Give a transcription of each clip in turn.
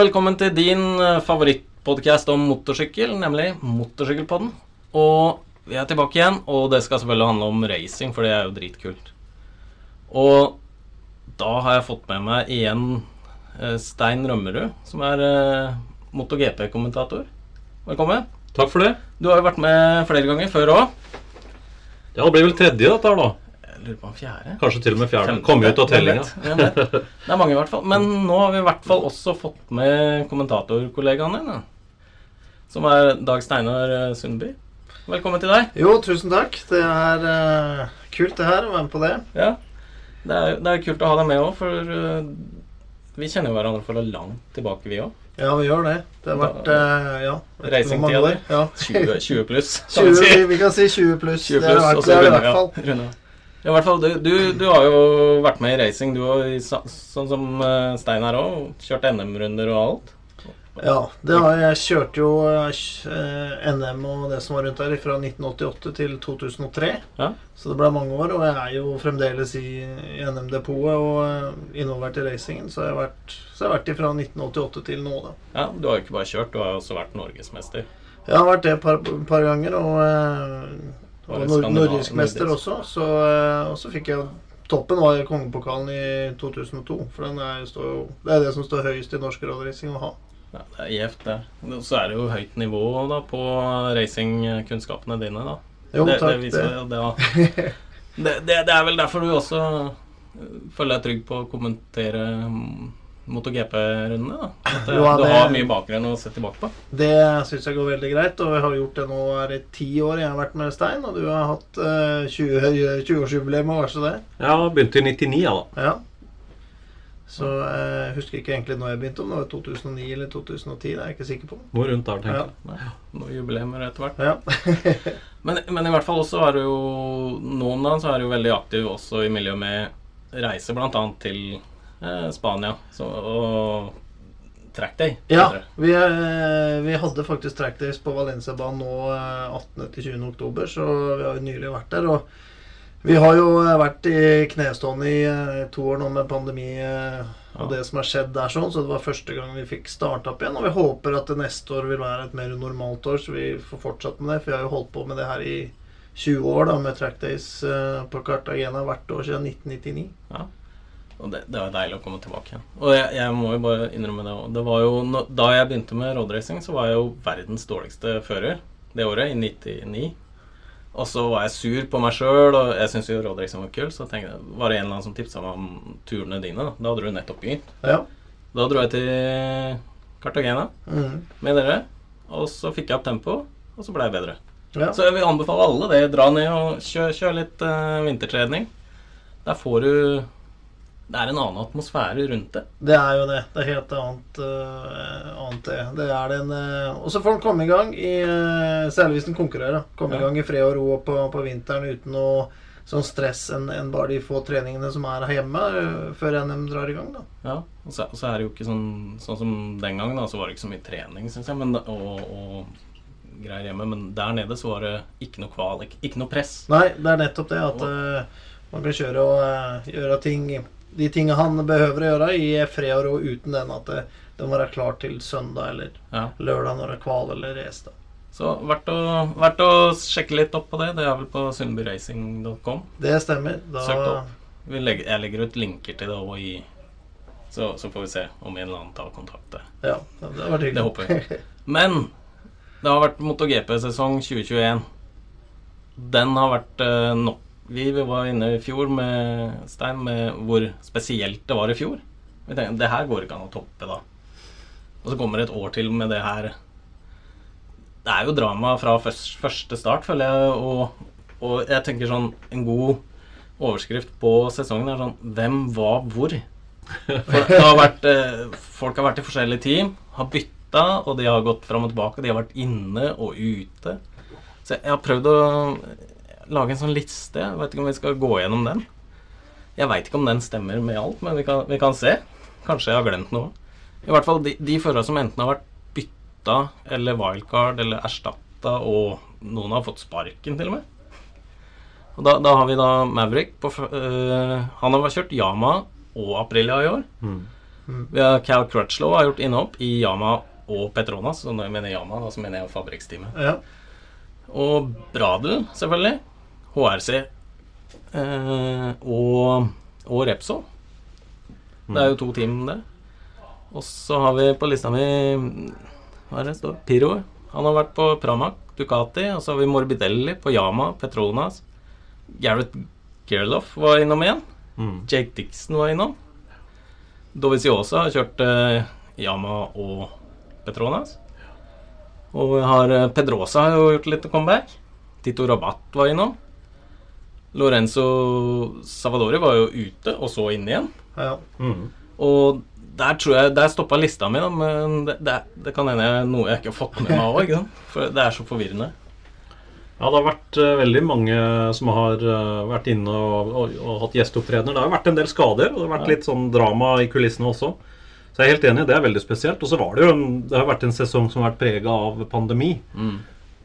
velkommen til din eh, favorittpodkast om motorsykkel, nemlig Motorsykkelpodden. Og vi er tilbake igjen, og det skal selvfølgelig handle om racing, for det er jo dritkult. Og da har jeg fått med meg igjen eh, Stein Rømmerud, som er eh, MotoGP-kommentator. Velkommen. Takk for det. Du har jo vært med flere ganger før òg. Ja, det blir vel tredje, dette her, da. Lurer på om fjerde? Kanskje til og med fjerde. Kom ut av tellinga. Hvem? Det er mange, i hvert fall. Men nå har vi i hvert fall også fått med kommentatorkollegaen din. Som er Dag Steinar eh, Sundby. Velkommen til deg. Jo, tusen takk. Det er uh, kult det her, å være med på det. Ja. Det er, det er kult å ha deg med òg, for uh, vi kjenner jo hverandre fra langt tilbake, vi òg. Ja, vi gjør det. Det har vært uh, ja, Racingtida di. Ja. 20, 20 pluss, kan 20, si. vi, kan si 20 pluss. 20 det har pluss, vært det, er det i hvert fall. ja. Ja, i hvert fall, du, du, du har jo vært med i racing, du òg, sånn som uh, Stein her òg. Kjørt NM-runder og alt. Ja, det har jeg. Jeg kjørte jo eh, NM og det som var rundt der fra 1988 til 2003. Ja. Så det ble mange år, og jeg er jo fremdeles i, i NM-depotet og eh, involvert i racingen. Så jeg har vært, så jeg har vært fra 1988 til nå, da. Ja, Du har jo ikke bare kjørt, du har jo også vært norgesmester. Jeg har vært det et par, par ganger, og, eh, og nor nordisk mester også. Så, eh, og så fikk jeg Toppen var kongepokalen i 2002. For den er, står jo, det er det som står høyest i norsk roadracing å ha. Ja, det er gjevt, det. Så er det jo høyt nivå da på racingkunnskapene dine, da. Jo, det, takk. det, viser, det. det, er vel derfor du også føler deg trygg på å kommentere mm, MotoGP-rundene? da At Jo, ja, du det- har mye bakgrunn å se tilbake på? Det syns jeg går veldig greit, og jeg har gjort det nå er det ti år jeg har vært med Stein, og du har hatt uh, 20 20-årsjubileum og hva så det. Ja, begynte i 99, ja da. Ja. Så eh, jeg husker ikke egentlig når jeg begynte, om det var 2009 eller 2010. Det er jeg ikke sikker på. Noe rundt der, tenker Ja. jeg. Nei, Noen jubileumer etter hvert. Ja. Men, men i hvert fall også er du jo Nå om dagen så er du jo veldig aktiv også i miljøet med reise, bl.a. til eh, Spania så, og trackday. Ja, vi, eh, vi hadde faktisk trackdays på Valencia-banen nå eh, 18.-20. oktober, så vi har jo nylig vært der. Og vi har jo eh, vært i knestående i eh, to år nå med pandemi eh, og Ja. det som har skjedd der, sånn, så det var første gang vi fikk starta opp igjen. Og vi håper at det neste år vil være et mer normalt år, så vi får fortsatt med det. For vi har jo holdt på med det her i 20 år da, med trackdays eh, på Cartagena hvert år siden 1999. Og det, det var deilig å komme tilbake igjen. Og jeg, jeg må jo bare innrømme det òg. Det var jo nå- Da jeg begynte med roadracing, så var jeg jo verdens dårligste fører det året, i 99. Og så var jeg sur på meg sjøl, og jeg syntes jo roadracing var kul. Så tenkte jeg, var det en eller annen som tipsa meg om turene dine. Da, da hadde du nettopp begynt. Ja. Da dro jeg til Cartagena Mhm. med dere, og så fikk jeg opp tempo, og så ble jeg bedre. ja. Så jeg vil anbefale alle det. Dra ned og kjør, kjør litt uh, vintertrening. Der får du Det er en annen atmosfære rundt det. Det er jo det. Det er helt annet, uh, annet det. det er den, uh, og så får den komme i gang, i, uh, særlig hvis den konkurrerer. Komme ja. i gang i fred og ro på, på vinteren uten noe sånn stress enn en bare de få treningene som er hjemme før NM drar i gang. da. Ja, og så, og så er det jo ikke sånn Sånn som den gangen, da, så var det ikke så mye trening, syns jeg, men, og, og greier hjemme. Men der nede så var det ikke noe kval, ikke, ikke noe press. Nei, det er nettopp det at uh, man kan kjøre og uh, gjøre ting de tingene han behøver å gjøre i fred og ro uten den at det, må være klar til søndag eller Ja. lørdag når det er kval eller race. Så verdt å, verdt å sjekke litt opp på det. Det er vel på sundbyracing.com. Det stemmer. Da, Søkt opp. Legger, jeg legger ut linker til det òg i så, så får vi se om en eller annen tar kontakt. Ja, det vært hyggelig. Det håper vi. Men det har vært MotoGP-sesong 2021. Den har vært eh, nok vi, var inne i fjor med Stein med hvor spesielt det var i fjor. Vi tenkte det her går ikke an å toppe, da. Og så kommer det et år til med det her. Det er jo drama fra først, første start, føler jeg. Og, og jeg tenker sånn En god overskrift på sesongen er sånn Hvem var hvor? Folk har vært, eh, folk har vært i forskjellige team, har bytta, og de har gått fram og tilbake. De har vært inne og ute. Så jeg har prøvd å lage en sånn liste. Jeg vet ikke om vi skal gå gjennom den. Jeg veit ikke om den stemmer med alt, men vi kan, vi kan se. Kanskje jeg har glemt noe. I hvert fall de, de førerne som enten har vært bytta eller wildcard eller erstatta, og noen har fått sparken til og med. Og da, da har vi da Maverick på øh, Han har kjørt Yama og Aprilia i år. Mm. Vi har Cal Crutchlow har gjort innhopp i Yama og Petronas. Og når jeg mener Yama, da så mener jeg fabrikksteamet. Ja. Og Bradel, selvfølgelig. HRC. Eh, og, og Repsol. Det er jo to team, det. Og så har vi på lista mi Hva er det står? Piro. Han har vært på Pramac, Ducati. Og så har vi Morbidelli på Yama, Petronas. Gareth Gerloff var innom igjen. Mm. Jake Dixon var innom. Doviziosa har kjørt eh, Yama og Petronas. Og har eh, Pedrosa har jo gjort litt comeback. Tito Rabat var innom. Lorenzo Savadori var jo ute, og så inne igjen. ja. Mm. Og der tror jeg Der stoppa lista mi, da, men det, det, det kan hende jeg- noe jeg ikke har fått med meg òg. For det er så forvirrende. Ja, det har vært uh, veldig mange som har uh, vært inne og, og, og hatt gjesteopptredener. Det har vært en del skader, og det har vært Ja. litt sånn drama i kulissene også. Så jeg er helt enig, det er veldig spesielt. Og så var det jo en, det har vært en sesong som har vært prega av pandemi. Mm.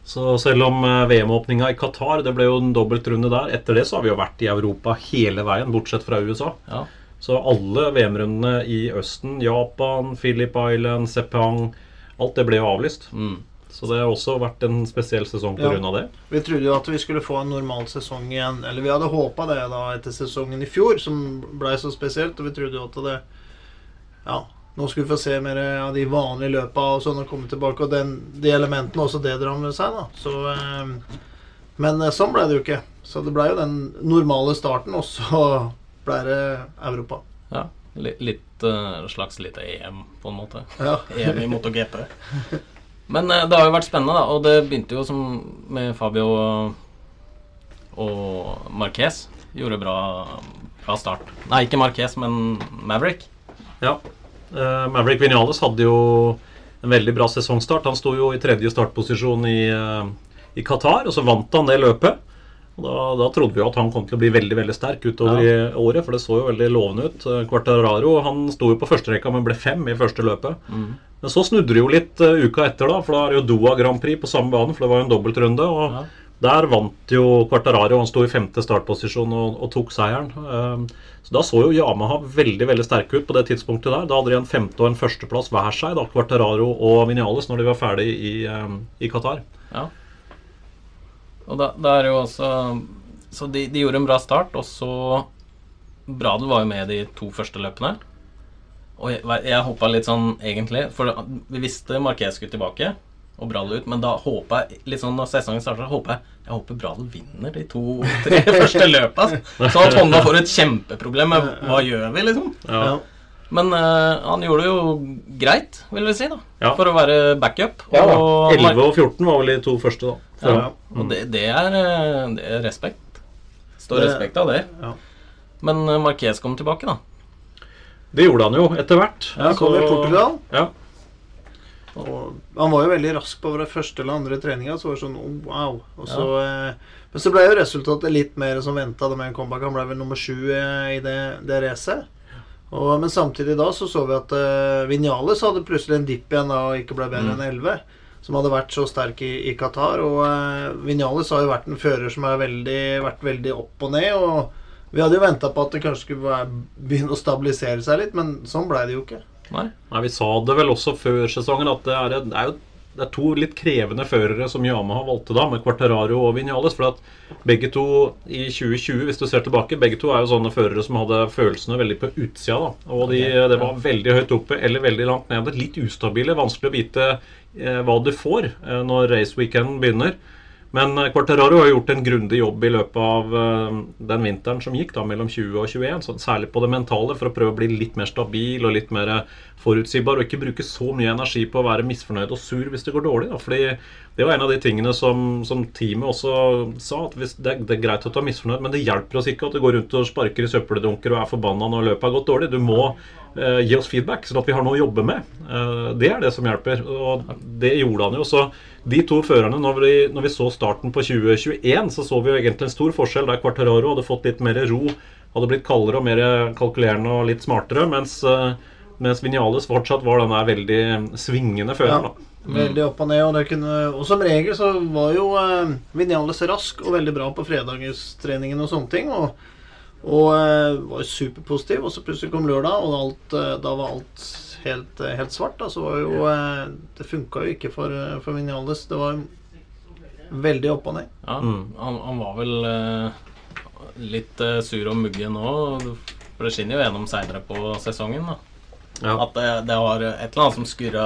Så selv om eh, VM-åpninga i Qatar, det ble jo en dobbeltrunde der. Etter det så har vi jo vært i Europa hele veien, bortsett fra USA. Ja. Så alle VM-rundene i Østen, Japan, Philip Island, Sepang Alt det ble jo avlyst. Mm. Så det har også vært en spesiell sesong pga. Ja. av det. Vi trodde jo at vi skulle få en normal sesong igjen. Eller vi hadde håpa det da etter sesongen i fjor, som blei så spesielt. Og vi trodde jo at det Ja, nå skal vi få se mer av de vanlige løpa og sånn og komme tilbake. Og den, de elementene også det drar med seg, da. Så eh, Men eh, sånn ble det jo ikke. Så det blei jo den normale starten, og så blei det Europa. ja. Litt, eh, slags lite EM, på en måte. Ja. EM i MotoGP. Men uh, det har jo vært spennende, da. Og det begynte jo som med Fabio og, og Marquez. Gjorde bra, fra start. Nei, ikke Marquez, men Maverick. Ja. Eh, Maverick Vinales hadde jo en veldig bra sesongstart. Han sto jo i tredje startposisjon i, eh, i Qatar, og så vant han det løpet. Da, da trodde vi jo at han kom til å bli veldig veldig sterk utover i året, for det så jo veldig lovende ut. Eh, Quartararo han sto jo på førsterekka, men ble fem i første løpet. Men så snudde det jo litt uka etter, da, for da er det jo Doha Grand Prix på samme bane, for det var jo en dobbeltrunde. og Ja. Der vant jo Quartararo, han sto i femte startposisjon og, og tok seieren. Um, så Da så jo Yamaha veldig veldig sterke ut på det tidspunktet der. Da hadde de en femte og en førsteplass hver seg, da, Quartararo og Vinales, når de var ferdig i, um, i Qatar. Ja. Og da, da er jo også Så de, de gjorde en bra start, og så Bradel var jo med de to første løpene. Og jeg, jeg hoppa litt sånn, egentlig, for vi visste Marquez skulle tilbake og Bradel ut, men da håper jeg litt sånn når sesongen starter, håper jeg jeg håper Bradel vinner de to-tre første løpa. Sånn at Honna får et kjempeproblem med hva gjør vi, liksom. Ja. Men uh, han gjorde det jo greit, vil vi si, da. Ja. For å være backup. Ja. Og 11 og 14 var vel de to første, da. ja, og det, det, er, eh, det er respekt. Står Det- respekt av det. Ja. Men eh, Marquez kom tilbake, da. Det gjorde han jo etter hvert. Ja, han kom i Portugal. Ja. Og han var jo veldig rask på våre første eller andre treninger. Så var det sånn oh, wow. Så, eh, men så ble jo resultatet litt mer som venta med en comeback. Han ble vel nummer sju eh, i det, det racet. Og, men samtidig da så så vi at eh, Vinales hadde plutselig en dipp igjen da og ikke ble bedre enn 11. Som hadde vært så sterk i, i Qatar. Og eh, Vinales har jo vært en fører som har vært veldig opp og ned. Og vi hadde jo venta på at det kanskje skulle begynne å stabilisere seg litt, men sånn ble det jo ikke. Nei? Nei, Vi sa det vel også før sesongen at det er, det er jo det er to litt krevende førere som Yamaha valgte da, med Quartararo og Vinales. For at begge to i 2020, hvis du ser tilbake, begge to er jo sånne førere som hadde følelsene veldig på utsida. da, Og de, det var veldig høyt oppe eller veldig langt nede. Litt ustabile. Vanskelig å vite eh, hva du får eh, når raceweekenden begynner. Men Quarteraro Quartararo har gjort en grundig jobb i løpet av eh, den vinteren som gikk, da, mellom 20 og 21. Så særlig på det mentale, for å prøve å bli litt mer stabil og litt mer forutsigbar. Og ikke bruke så mye energi på å være misfornøyd og sur hvis det går dårlig. Da. Fordi det var en av de tingene som, som teamet også sa. at det, det er greit at du er misfornøyd, men det hjelper oss ikke at du går rundt og sparker i søppeldunker og er forbanna når løpet har gått dårlig. Du må eh, gi oss feedback, sånn at vi har noe å jobbe med. Eh, det er det som hjelper. Og det gjorde han jo. Så de to førerne, når vi, når vi så starten på 2021, så så vi jo egentlig en stor forskjell der Quartararo hadde fått litt mer ro, hadde blitt kaldere og mer kalkulerende og litt smartere, mens, eh, mens Vinales fortsatt var den der veldig svingende føreren. Ja. Veldig opp og ned. Og, det kunne, og som regel så var jo eh, Vinales rask og veldig bra på fredagstreningen og sånne ting. Og, Og eh, var superpositiv. Og så plutselig kom lørdag, og alt, eh, da var alt helt, eh, helt svart. Da. Så var jo Det funka jo ikke for, for Vinales. Det var veldig opp og ned. Ja, Mm. han, han var vel litt sur og muggen nå. For det skinner jo gjennom seinere på sesongen. da Ja. At det, det var et eller annet som skurra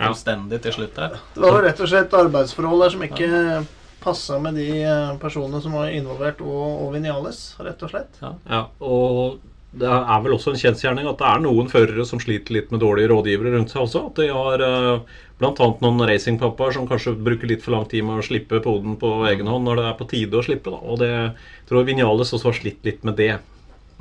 Ja. fullstendig til slutt her. Det var rett og slett arbeidsforhold der som ikke passa med de eh, personene som var involvert, og, og Vinales, rett og slett. Ja, og det er vel også en kjensgjerning at det er noen førere som sliter litt med dårlige rådgivere rundt seg også. At de har eh, bl.a. noen racingpappaer som kanskje bruker litt for lang tid med å slippe poden på egen hånd når det er på tide å slippe. Da. Og det jeg tror Vinales også har slitt litt med det.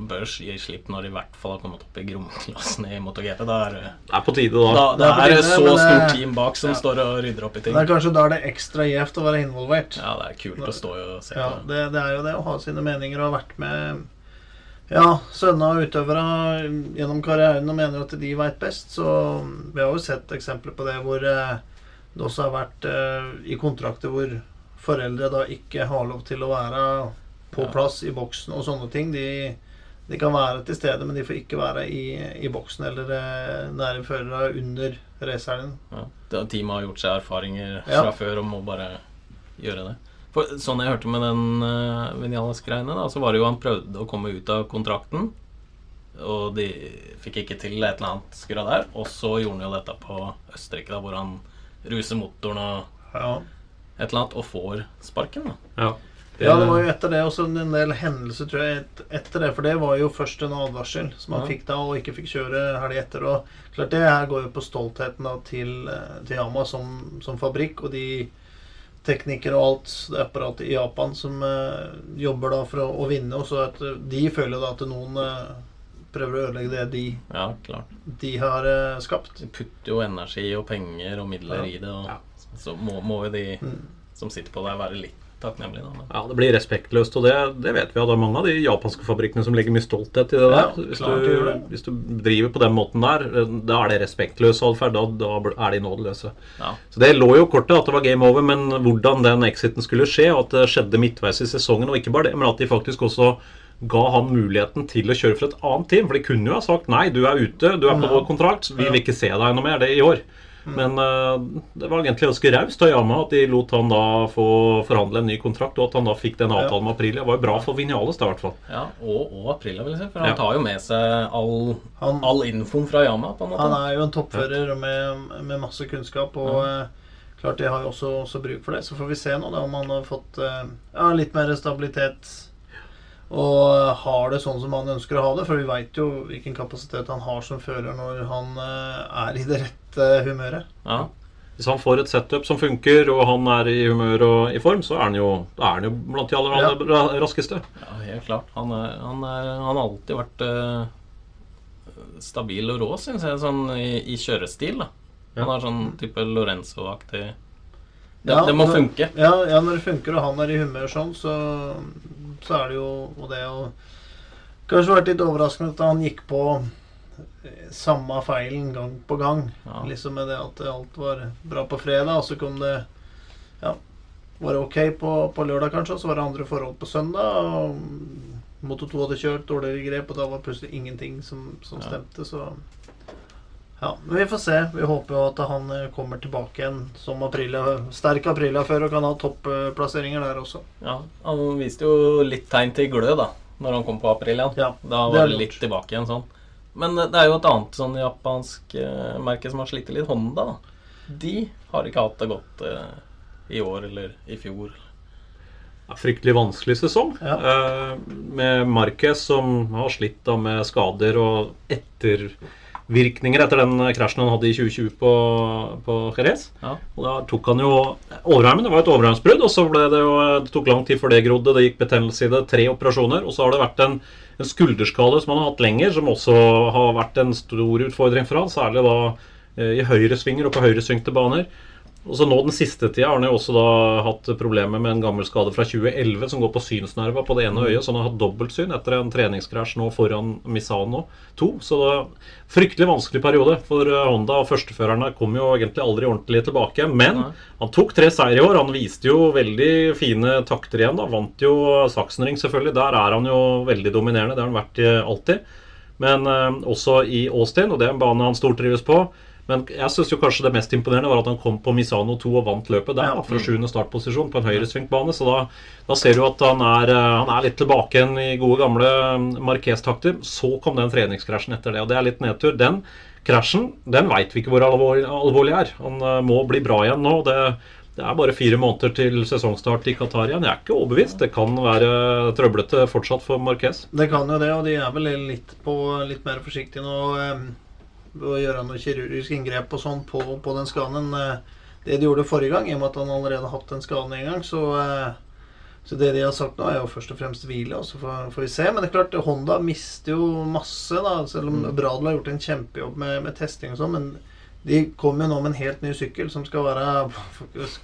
Bør gi slipp når de i hvert fall har kommet opp i gromklassen i MotoGP. Da er, det- Det er på tide da. da, Det det er på er tide, så stort eh, team bak som ja. står og rydder opp i ting. Det er kanskje da det er ekstra gjevt å være involvert. Ja, det er kult å stå og se Ja, på. det, det er jo det å ha sine meninger og ha vært med ja, sønner og utøvere gjennom karrieren og mener at de veit best. Så vi har jo sett eksempler på det hvor eh, det også har vært eh, i kontrakter hvor foreldre da ikke har lov til å være på plass i boksen og sånne ting. De, de kan være til stede, men de får ikke være i, i boksen eller eh, nære førere under racehelgen. Ja. Teamet har gjort seg erfaringer Ja. fra før og må bare gjøre det. For Sånn jeg hørte med den uh, Vinales-greiene, da, så var det jo han prøvde å komme ut av kontrakten. Og de fikk ikke til et eller annet skra der. Og så gjorde han jo dette på Østerrike, da, hvor han ruser motoren og Ja. et eller annet, og får sparken. da. Ja. Ja, det var jo etter det også en del hendelser, tror jeg, et, etter det. For det var jo først en advarsel som han Ja. fikk da, og ikke fikk kjøre helg etter. Og klart det her går jo på stoltheten da til, eh, til Yama som, som fabrikk, og de teknikere og alt det apparatet i Japan som eh, jobber da for å, å vinne. Og så at eh, de føler da at noen eh, prøver å ødelegge det de, Ja, klart. de har eh, skapt. De putter jo energi og penger og midler Ja. i det, og så må, må jo de Mm. som sitter på det, være litt takknemlige. Da. Ja, det blir respektløst, og det, det vet vi at det er mange av de japanske fabrikkene som legger mye stolthet i det der. Ja, hvis, du, det. hvis du driver på den måten der, da er det respektløs atferd. Da, da er de nådeløse. ja. Så Det lå jo kortet at det var game over, men hvordan den exiten skulle skje, og at det skjedde midtveis i sesongen, og ikke bare det, men at de faktisk også ga han muligheten til å kjøre for et annet team. For de kunne jo ha sagt nei, du er ute, du er på vår kontrakt, vi vil ikke se deg noe mer det i år. Men eh, det var egentlig ganske raust av Yama at de lot han da få forhandle en ny kontrakt, og at han da fikk den avtalen med Aprilia. Det var jo bra for Vinales, da, i hvert fall. ja og, og Aprilia, vil jeg si. For han Ja. tar jo med seg all, Han, all infoen fra Yama, på en måte. Han er jo en toppfører med, med masse kunnskap, og Ja. klart de har jo også, også bruk for det. Så får vi se nå da om han har fått eh, ja, litt mer stabilitet og har det sånn som han ønsker å ha det. For vi veit jo hvilken kapasitet han har som fører når han eh, er i det rette humøret. Ja. Hvis han får et setup som funker, og han er i humør og i form, så er han jo, er han jo blant de aller, aller ra- raskeste. ja, helt klart. Han, er, han, er, han har alltid vært uh, stabil og rå, syns jeg, sånn i, i kjørestil. da. Ja. Han har sånn type Lorenzo-aktig det, Ja, det må når- funke. Ja, ja, når det funker og han er i humør sånn, så, så er det jo og det å Kanskje vært litt overraskende at han gikk på eh, samme feilen gang på gang. Ja. Liksom med det at alt var bra på fredag, og så kom det Ja, var det ok på, på lørdag, kanskje, og så var det andre forhold på søndag. og Moto 2 hadde kjørt dårligere grep, og da var plutselig ingenting som, som Ja. stemte, så ja, men Vi får se. Vi håper jo at han eh, kommer tilbake igjen som april, sterk Aprilia-fører og kan ha topplasseringer der også. Ja, Han viste jo litt tegn til glød da Når han kom på Aprilian. Ja, da var det litt tilbake igjen sånn. Men det er jo et annet sånn japansk eh, merke som har slitt litt. Honda. da. De har ikke hatt det godt eh, i år eller i fjor. Ja, fryktelig vanskelig sesong. Ja. Eh, med Marquez som har slitt da med skader og ettervirkninger etter den krasjen han hadde i 2020 på, på Jerez. Ja. Og da tok han jo overarmen. Det var et overarmsbrudd, og så ble det jo Det tok lang tid før det grodde. Det gikk betennelse i det. Tre operasjoner. Og så har det vært en, en skulderskade som han har hatt lenger, som også har vært en stor utfordring for han, særlig da eh, i høyresvinger og på høyresvingte baner. Og så nå den siste tida har han jo også da hatt problemer med en gammel skade fra 2011 som går på synsnerva på det ene øyet, så han har hatt dobbeltsyn etter en treningskrasj nå foran Misano 2. Så det er fryktelig vanskelig periode for eh, Honda, og førsteførerne kom jo egentlig aldri ordentlig tilbake. Men han tok tre seier i år. Han viste jo veldig fine takter igjen. da, Vant jo Sachsenring, selvfølgelig. Der er han jo veldig dominerende. Det har han vært alltid. Men eh, også i Austin, og det er en bane han stortrives på. Men jeg syns kanskje det mest imponerende var at han kom på Misano 2 og vant løpet der. Da, Fra sjuende startposisjon på en høyresvingbane. Så da, da ser du at han er, eh, han er litt tilbake igjen i gode, gamle mm, Marquez-takter. Så kom den treningskrasjen etter det, og det er litt nedtur. Den krasjen den veit vi ikke hvor alvorlig, alvorlig er. Han eh, må bli bra igjen nå. Det, det er bare fire måneder til sesongstart i Qatar igjen. Jeg er ikke overbevist. Det kan være trøblete fortsatt for Marquez. Det kan jo det, og de er vel litt, på, litt mer forsiktige nå eh, ved å gjøre noe kirurgisk inngrep og sånn på, på den skaden. eh, det de gjorde forrige gang, i og med at han allerede har hatt den skaden en gang, så, eh, så det de har sagt nå, er jo først og fremst hvile, og så får, får vi se. Men det er klart, Honda mister jo masse, da, selv om Bradel har gjort en kjempejobb med, med testing og sånn. men de kommer jo nå med en helt ny sykkel som skal være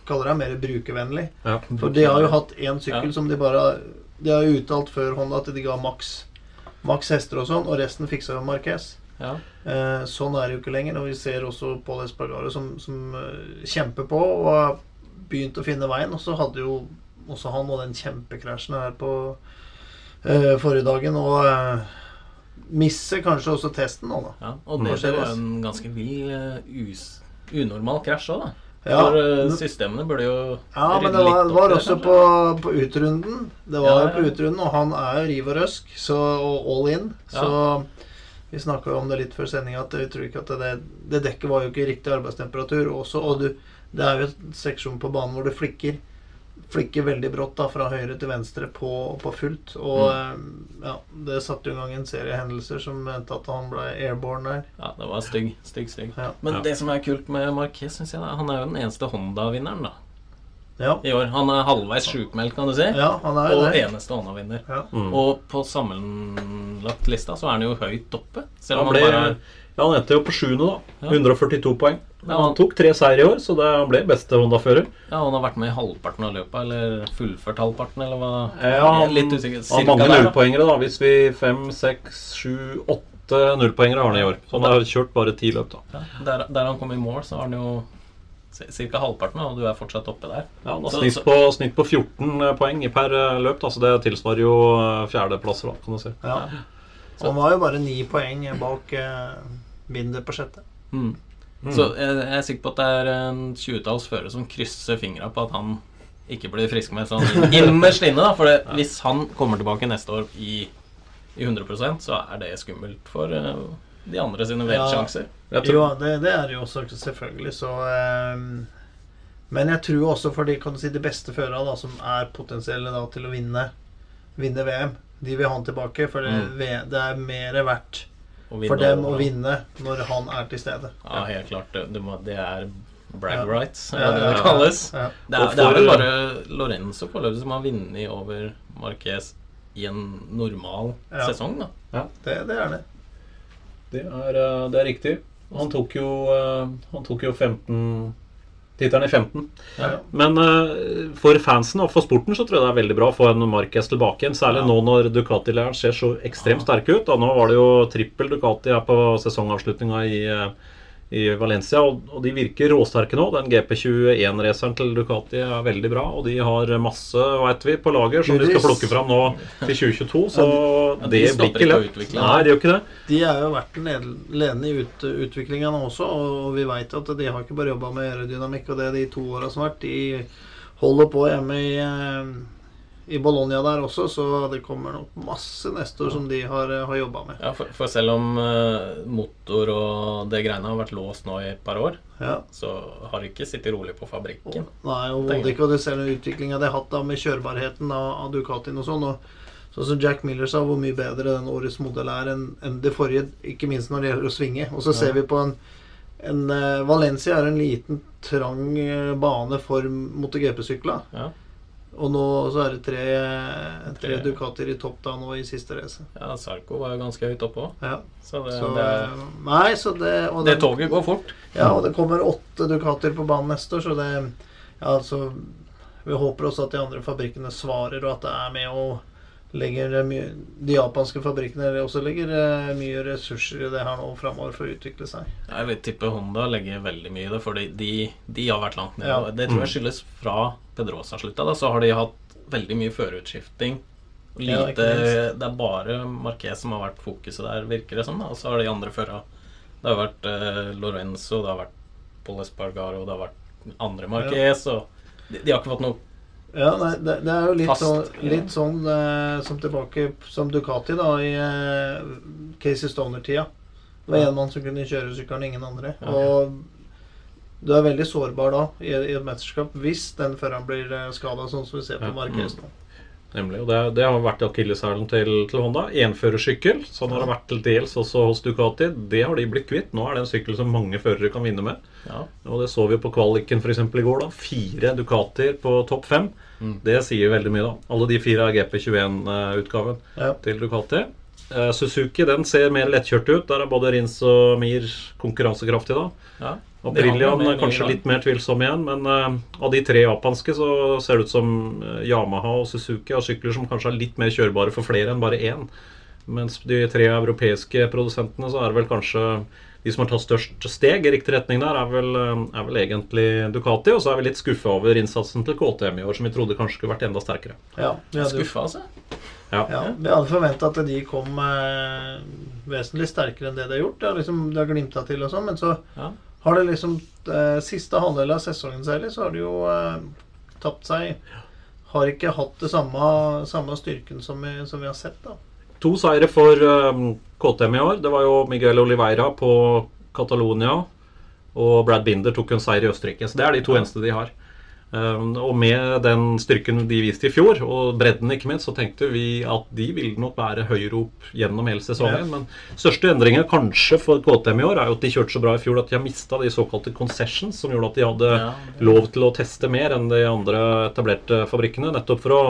kaller det mer brukervennlig. Ja. For de har jo hatt én sykkel Ja. som de bare De har jo uttalt før Honda at de ga maks maks hester og sånn, og resten fiksa jo Marquez. Ja. Eh, sånn er det jo ikke lenger. Og vi ser også Paul Espargaro som, som eh, kjemper på og har begynt å finne veien. Og så hadde jo også han og den kjempekrasjen her på uh, forrige dagen. Og uh, misser kanskje også testen nå, da. Ja, og det, det var en ganske vill, uh, unormal krasj òg, da. Ja, For systemene burde jo Ja, men det var, det var også på, på utrunden. Det var Ja, jo ja. på utrunden, og han er jo riv og røsk så, og all in. Så vi snakka om det litt før sendinga, at vi tror ikke at det, det dekket var jo ikke riktig arbeidstemperatur også. Og du, det er jo en seksjon på banen hvor det flikker. Flikker veldig brått da, fra høyre til venstre på, på fullt. Og Mm. eh, ja, det satte jo i gang en serie hendelser som mente at han ble airborne der. Ja, det var stygg, stygg, stygg. Ja. Men Ja. det som er kult med Marquez, synes jeg, da, han er jo den eneste Honda-vinneren da, Ja, i år. Han er halvveis sjukmeldt, kan du si. ja han er og det. eneste Honda-vinner. Ja. Mm. Og på sammenlagt lista så er han jo høyt oppe. Selv Han om ble, han bare ja, han endte jo på sjuende, da. Ja. 142 poeng. Ja, Han tok tre seier i år, så det, han ble beste Honda-fører. Ja, han har vært med i halvparten av løpet, eller fullført halvparten, eller hva? Ja, han- litt usikker. Han har mange nullpoengere, da. Hvis vi fem, seks, sju, åtte nullpoengere har han i år. Så han har kjørt bare ti løp, da. Ja, der, der han kom i mål, så har han jo ca. halvparten, og du er fortsatt oppe der. Ja, han snitt på, snitt på 14 poeng per eh, løp, da, så det tilsvarer jo eh, fjerdeplasser, da, kan du si. Ja. Så- Han var jo bare ni poeng bak eh, Binder på sjette. Mm. Mm. Så jeg, jeg er sikker på at det er en tjuetalls førere som krysser fingra på at han ikke blir friskmeldt sånn innerst inne. da For det, hvis han kommer tilbake neste år i, i 100% så er det skummelt for eh, de andre sine Ja. velsjanser. Jeg Jo, det, det er det jo også, selvfølgelig, så um, Men jeg tror også for de, kan du si, de beste førerne da, som er potensielle da, til å vinne, vinne VM, de vil ha han tilbake. For det, Mm. det er mer verdt for dem å vinne når han er til stede. Ja, helt klart. Det, det, er brag Ja. rights, er Ja, det ja, det kalles. Ja. Det er, det er vel bare Lorenzo foreløpig som har vunnet over Marquez i en normal Ja. sesong, da. Det, det er det. Det, er, eh, det er riktig. Han tok jo, eh, han tok jo 15 Tittelen i 15. Ja. Men eh, for fansen og for sporten så tror jeg det er veldig bra å få en Marquez tilbake igjen. Særlig Ja. nå når Ducati-leiren ser så ekstremt sterke ut. Og nå var det jo trippel Ducati her på sesongavslutninga i, eh, i Valencia. Og, og de virker råsterke nå. Den GP21-raceren til Ducati er veldig bra. Og de har masse, veit vi, på lager som de skal plukke fram nå til 2022. Så Ja, de det blir ikke lett. Nei, de gjør ikke det. De har jo vært ledende i ut, utviklinga nå også, og vi veit at de har ikke bare jobba med aerodynamikk og det de to åra som har vært. De holder på hjemme i, eh, i Bologna der også, så det kommer nok masse neste år som de har, eh, har jobba med. Ja, for, for selv om eh, motor og det greiene har vært låst nå i et par år, Ja. så har de ikke sittet rolig på fabrikken. Nei, overhodet ikke. Og du ser den utviklinga de har hatt da med kjørbarheten av, av Ducatien og sånn. og Sånn som Jack Miller sa, hvor mye bedre den årets modell er enn en det forrige. Ikke minst når det gjelder å svinge. Og så ser Ja. vi på en, en eh, Valencia er en liten, trang bane for MotoGP-sykler. Ja. Og nå så er det tre, tre. Ducatier i topp da nå i siste race. Ja, Sarko var jo ganske høyt oppe òg. Ja. Så det, Så, det, nei, så det og det toget går fort. Ja, og det kommer åtte Ducatier på banen neste år, så det Ja, altså Vi håper også at de andre fabrikkene svarer, og at det er med og legger mye De japanske fabrikkene også legger eh, mye ressurser i det her nå framover for å utvikle seg. Jeg vil tippe Honda legger veldig mye i det, for de, de har vært langt nede. Ja. Det tror jeg skyldes fra Pedrosa-slutta. Så har de hatt veldig mye førerutskifting. Ja, Lite, det er bare Marquez som har vært fokuset der, virker det som. da, Og så har de andre føra Det har vært eh, Lorenzo, det har vært Paul Espargaro, det har vært andre Marquez. og de, de har ikke fått noe Ja, nei, det, det er jo litt Fast, sånn, ja. litt sånn eh, som tilbake som Ducati da i eh, Casey Stoner-tida. Det var Ja. mann som kunne kjøre sykkelen, ingen andre. Ja. Og du er veldig sårbar da i, i et mesterskap hvis den føreren blir uh, skada, sånn som vi ser på Ja. Marquez nå. Nemlig. Og det, det har vært akilleshælen til, til Honda. Enførersykkel. Sånn har det vært til dels også hos Ducati. Det har de blitt kvitt. Nå er det en sykkel som mange førere kan vinne med. Ja, Og det så vi jo på kvaliken eksempel i går. da Fire Ducatier på topp fem. Mm. Det sier veldig mye, da. Alle de fire er GP21-utgaven Ja. til Ducati. Eh, Suzuki den ser mer lettkjørt ut. Der er både Rins og Mir konkurransekraftige. da ja. Brillian er kanskje litt mer tvilsom igjen, men uh, av de tre japanske så ser det ut som eh, Yamaha og Suzuki har sykler som kanskje er litt mer kjørbare for flere enn bare én. Mens de tre europeiske produsentene så er det vel kanskje de som har tatt størst steg i riktig retning der, er vel, eh, er vel egentlig Ducati. Og så er vi litt skuffa over innsatsen til KTM i år, som vi trodde kanskje skulle vært enda sterkere. Ja, vi hadde, Skuffa, altså. Ja. ja, vi hadde forventa at de kom eh, vesentlig sterkere enn det de har gjort. Det har, liksom, de har glimta til og sånn, men så Ja. har det liksom eh, Siste halvdel av sesongen særlig, så har de jo eh, tapt seg. Har ikke hatt det samme, samme styrken som vi, som vi har sett, da. To seire for um, KTM i år. Det var jo Miguel Oliveira på Catalonia. Og Brad Binder tok en seier i Østerrike. Så det er de to eneste de har. Um, og med den styrken de viste i fjor, og bredden ikke minst, så tenkte vi at de ville nok være høyere opp gjennom hele sesongen. Men største endringen kanskje for KTM i år er jo at de kjørte så bra i fjor at de har mista de såkalte concessions, som gjorde at de hadde lov til å teste mer enn de andre etablerte fabrikkene. Nettopp for å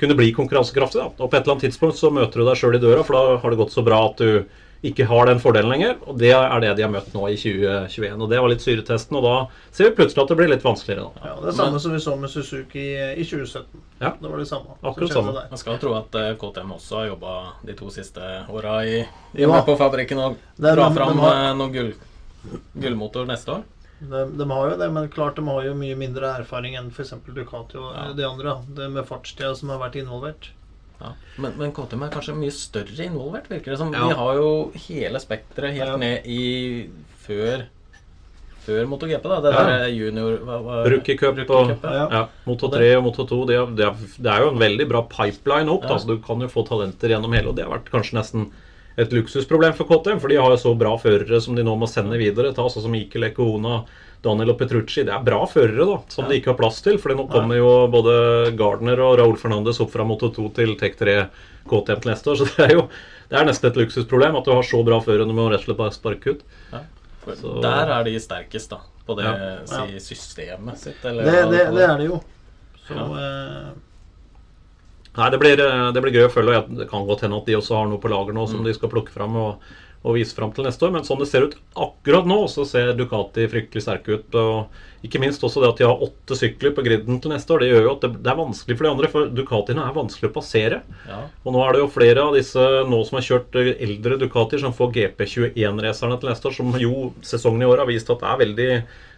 kunne bli konkurransekraftig. Da. Og på et eller annet tidspunkt så møter du deg sjøl i døra, for da har det gått så bra at du ikke har den fordelen lenger. Og det er det de har møtt nå i 2021. Og det var litt syretesten, og da ser vi plutselig at det blir litt vanskeligere. Da. Ja, Det er samme som vi så med Suzuki i, i 2017. Ja. Det var det samme. Akkurat samme. der. Man skal tro at eh, KTM også har jobba de to siste åra i, i Ja. på fabrikken og dra fram eh, noen gull, gullmotor neste år. De, de har jo det, men klart de har jo mye mindre erfaring enn f.eks. Ducati og Ja. de andre. Det med fartstida som har vært involvert. Ja. Men, men KTM er kanskje mye større involvert, virker det som. Ja. De har jo hele spekteret helt Ja. ned i før Før MotoGP, da. Det Ja. der junior hva, hva, Rookie Cup Rookie og ja. Ja. ja, Moto 3 og Moto 2 det er, det, er, det er jo en veldig bra pipeline opp. Da, så Du kan jo få talenter gjennom hele, og det har vært kanskje nesten et luksusproblem for KTM. For de har jo så bra førere som de nå må sende videre. Ta sånn som Ikel Ekona, Daniel og Petrucci. Det er bra førere da, som de ikke har plass til. For nå kommer jo både Gardner og Raúl Fernandez opp fra Moto 2 til Tek 3 KTM til neste år. Så det er jo det er nesten et luksusproblem at du har så bra førere når du rett og slett bare sparke ut. Ja. Der er de sterkest, da. På det Ja. si, systemet sitt, eller Det, det, det er det jo. Så Ja. eh, Nei, det blir, eh, det blir gøy å følge. og Det kan godt hende at de også har noe på lager nå Mm. som de skal plukke fram og, og vise fram til neste år. Men sånn det ser ut akkurat nå, så ser Ducati fryktelig sterke ut. Og ikke minst også det at de har åtte sykler på griden til neste år. Det gjør jo at det, det er vanskelig for de andre, for Ducatiene er vanskelig å passere. Ja. Og nå er det jo flere av disse nå som har kjørt eh, eldre Ducatier, som får GP21-racerne til neste år, som jo sesongen i år har vist at det er veldig,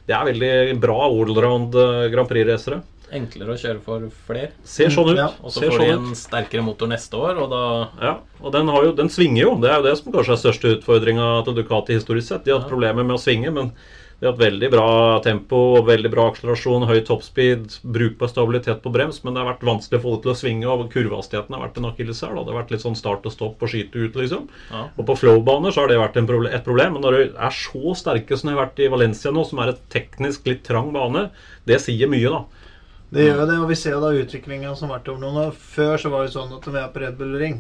det er veldig bra allround eh, Grand Prix-racere. Enklere å kjøre for flere. Ser sånn ut. Ja, Og så får de sånn ut. en sterkere motor neste år, og da Ja, og den, har jo, den svinger jo. Det er jo det som kanskje er største utfordringa til Ducati historisk sett. De har hatt Ja. problemer med å svinge, men de har hatt veldig bra tempo, veldig bra akselerasjon, høy toppspeed, brukbar stabilitet på brems, men det har vært vanskelig å få det til å svinge, og kurvehastigheten har vært en akilleshæl. Det har vært litt sånn start og stopp og skyte ut, liksom. ja. Og på flow-baner så har det vært en proble et problem. Men når du er så sterke som de har vært i Valencia nå, som er et teknisk litt trang bane, det sier mye, da. Det gjør jo det, og vi ser jo da utviklinga som har vært over noen år. Før så var det sånn at når vi er på Red Bull Ring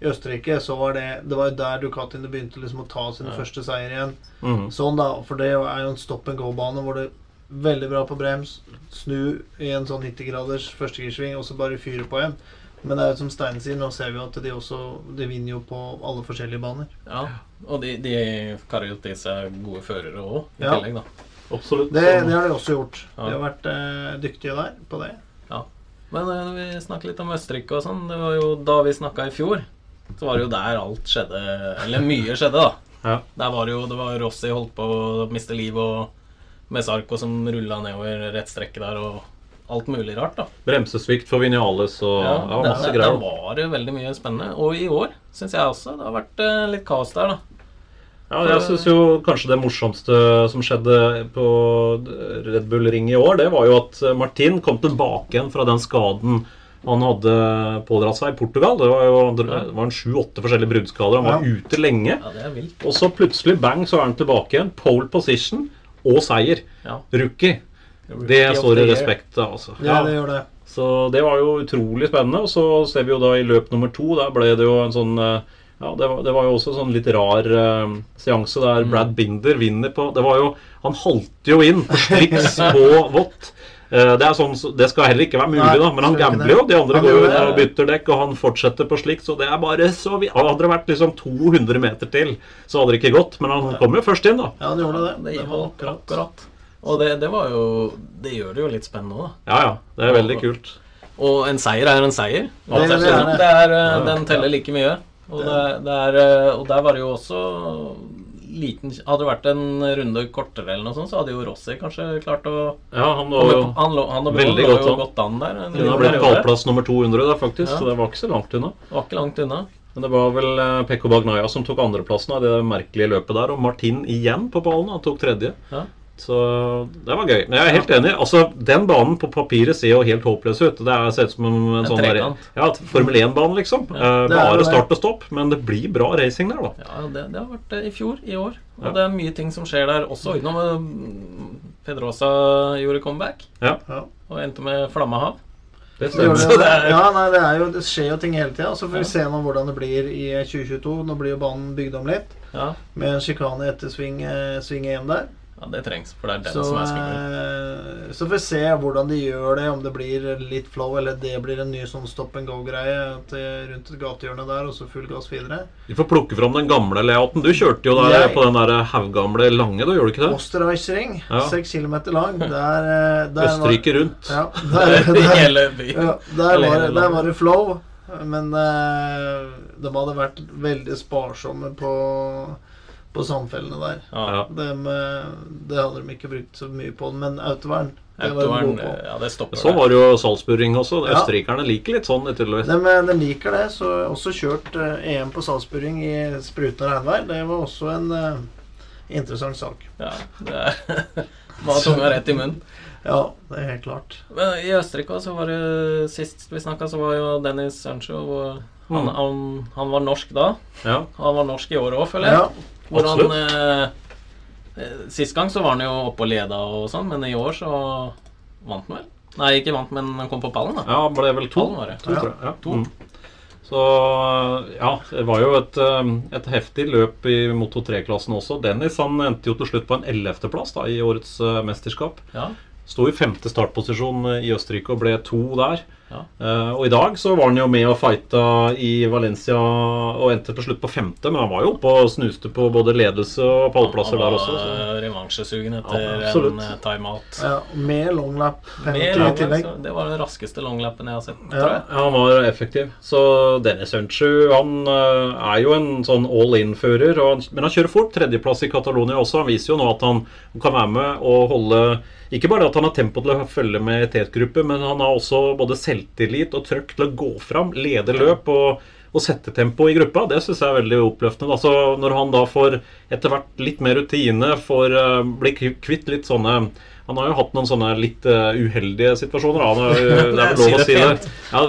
i Østerrike, så var det Det var jo der Ducatiene begynte liksom å ta sine Ja. første seier igjen. Mm. Sånn da, For det er jo en stopp and go-bane hvor det er Veldig bra på brems. Snu i en sånn 90-graders førstegirsving og så bare fyre på igjen. Men det er jo som Stein sier, nå ser vi jo at de også De vinner jo på alle forskjellige baner. Ja, og de, de karer jo til seg gode førere òg, i Ja. tillegg, da. Absolutt. Det, det har de også gjort. Ja. De har vært eh, dyktige der på det. Ja. Men eh, vi snakker litt om Østerrike og sånn. Det var jo da vi snakka i fjor, så var det jo der alt skjedde. Eller mye skjedde, da. Ja. Der var det jo Det var Rossi holdt på å miste livet, og Mesarco som rulla nedover rettstrekket der, og alt mulig rart, da. Bremsesvikt for Vinales og ja, ja, masse greier. der var det veldig mye spennende. Og i år syns jeg også det har vært eh, litt kaos der, da. Ja, jeg syns jo kanskje det morsomste som skjedde på Red Bull Ring i år, det var jo at Martin kom tilbake igjen fra den skaden han hadde pådratt seg i Portugal. Det var jo det var en sju-åtte forskjellige bruddskader. Han var ute lenge. Ja, det er vilt. Og så plutselig, bang, så er han tilbake igjen. Pole position og seier. Ja. Rookie. Rookie Det står i respekt av, altså. Ja, det gjør det. Så det var jo utrolig spennende. Og så ser vi jo da i løp nummer to, der ble det jo en sånn eh, Ja, det var, det var jo også en sånn litt rar uh, seanse der Mm. Brad Binder vinner på Det var jo Han halte jo inn på sliks på vått. Eh, Det, er sånn, det skal heller ikke være mulig, Nei, da, men han gambler jo. De andre går jo og bytter dekk, og han fortsetter på slikt. Så det er bare så vi, Hadde det vært liksom 200 meter til, så hadde det ikke gått. Men han kom jo først inn, da. Ja, det gjorde det. Det Det var det akkurat. akkurat. Og det, det var jo Det gjør det jo litt spennende òg, da. Ja, ja. Det er veldig kult. Og en seier er en seier. Det- det er det. det er, eh, den teller like mye. Og, det, det er, eh, og der var det jo også liten Hadde det vært en runde kortere, eller noe sånt, så hadde jo Rossi kanskje klart å Ja, han komme jo Han lå, han og veldig Broen lå godt godt an der. Hun har blitt pallplass nummer 200 der, faktisk, Ja. så det var ikke så langt unna. Det var ikke langt unna. Men det var vel eh, Pekko Bagnaya som tok andreplassen av det merkelige løpet der, og Martin igjen på ballen. Han tok tredje. Ja. Så det var gøy. Men jeg er helt enig. Altså, Den banen på papiret ser jo helt håpløs ut. Det er, ser ut som en, en sånn der, ja, Formel 1-bane, liksom. Eh, det er bare start og stopp. Men det blir bra racing der, da. Ja, det, det har vært det i fjor, i år. Og Ja. det er mye ting som skjer der også. Utenom eh, Pedrosa gjorde comeback Ja, Ja. og endte med Flammehav. det Det, ja, nei, det, er jo, det skjer jo ting hele tida. Så får Ja. vi se nå hvordan det blir i 2022. Nå blir jo banen bygd om litt. Ja, Med en sjikane etter sving, eh, sving 1 der. Ja, det trengs, for det er den Så, som er skummel. eh, så får vi se hvordan de gjør det. Om det blir litt flow, eller det blir en ny sånn stop and go-greie rundt et gatehjørne der, og så full gass videre. Vi får plukke fram den gamle layouten. Du kjørte jo der Jeg- på den der haugamle lange, da gjorde du ikke det? Osterreichring, seks Ja. kilometer lang. Der, eh, der var- Østerrike rundt. Ja, der, I der, hele byen. Ja, der, var, der var det flow, men eh, de hadde vært veldig sparsomme på, på sandfellene der. Ja. Eh, det hadde de ikke brukt så mye på, men autovern det var de Autovern, ja, det stopper Så var det jo Salzburg-ring også. Ja. Østerrikerne liker litt sånn. De, de liker det, så jeg også kjørt eh, EM på Salzburging i sprutende regnvær. Det var også en uh, interessant sak. Ja, det er Var tunga rett i munnen. Ja, det er helt klart. Men i Østerrike også var det Sist vi snakka, så var jo Dennis Sancho han, Mm. han, han var norsk da. Ja, Han var norsk i år òg, føler jeg. Ja, Hvor han absolutt. eh, eh, Sist gang så var han jo oppe og leda og sånn, men i år så vant han vel? Nei, ikke vant, men han kom på pallen, da. ja ble vel to. Pallen var det. To, tror jeg. Ja. To. Mm. Så ja, det var jo et, um, et heftig løp i Moto 3-klassen også. Dennis han endte jo til slutt på en 11.-plass da, i årets uh, mesterskap. Ja. Sto i femte startposisjon i Østerrike og ble to der. Ja. Eh, og i dag så var han jo med og fighta i Valencia og endte til slutt på femte, men han var jo oppe og snuste på både ledelse og pallplasser der også. Han var revansjesugen etter Ja, en timeout. ja, med longlap Det var den raskeste longlappen jeg har sett, Ja. tror jeg. Ja, han var effektiv. Så Dennis Unchu han eh, er jo en sånn all in-fører. Men han kjører fort. Tredjeplass i Catalonia også. Han viser jo nå at han kan være med og holde Ikke bare at han har tempo til å følge med i tetgruppe, men han har også både selvtillit og trøkk til å gå fram, lede løp og, og sette tempo i gruppa. Det syns jeg er veldig oppløftende. Altså, når han da får etter hvert litt mer rutine, får uh, bli kvitt litt sånne han har jo hatt noen sånne litt eh, uheldige situasjoner. Han har, jo- det er vel lov å si det. Ja,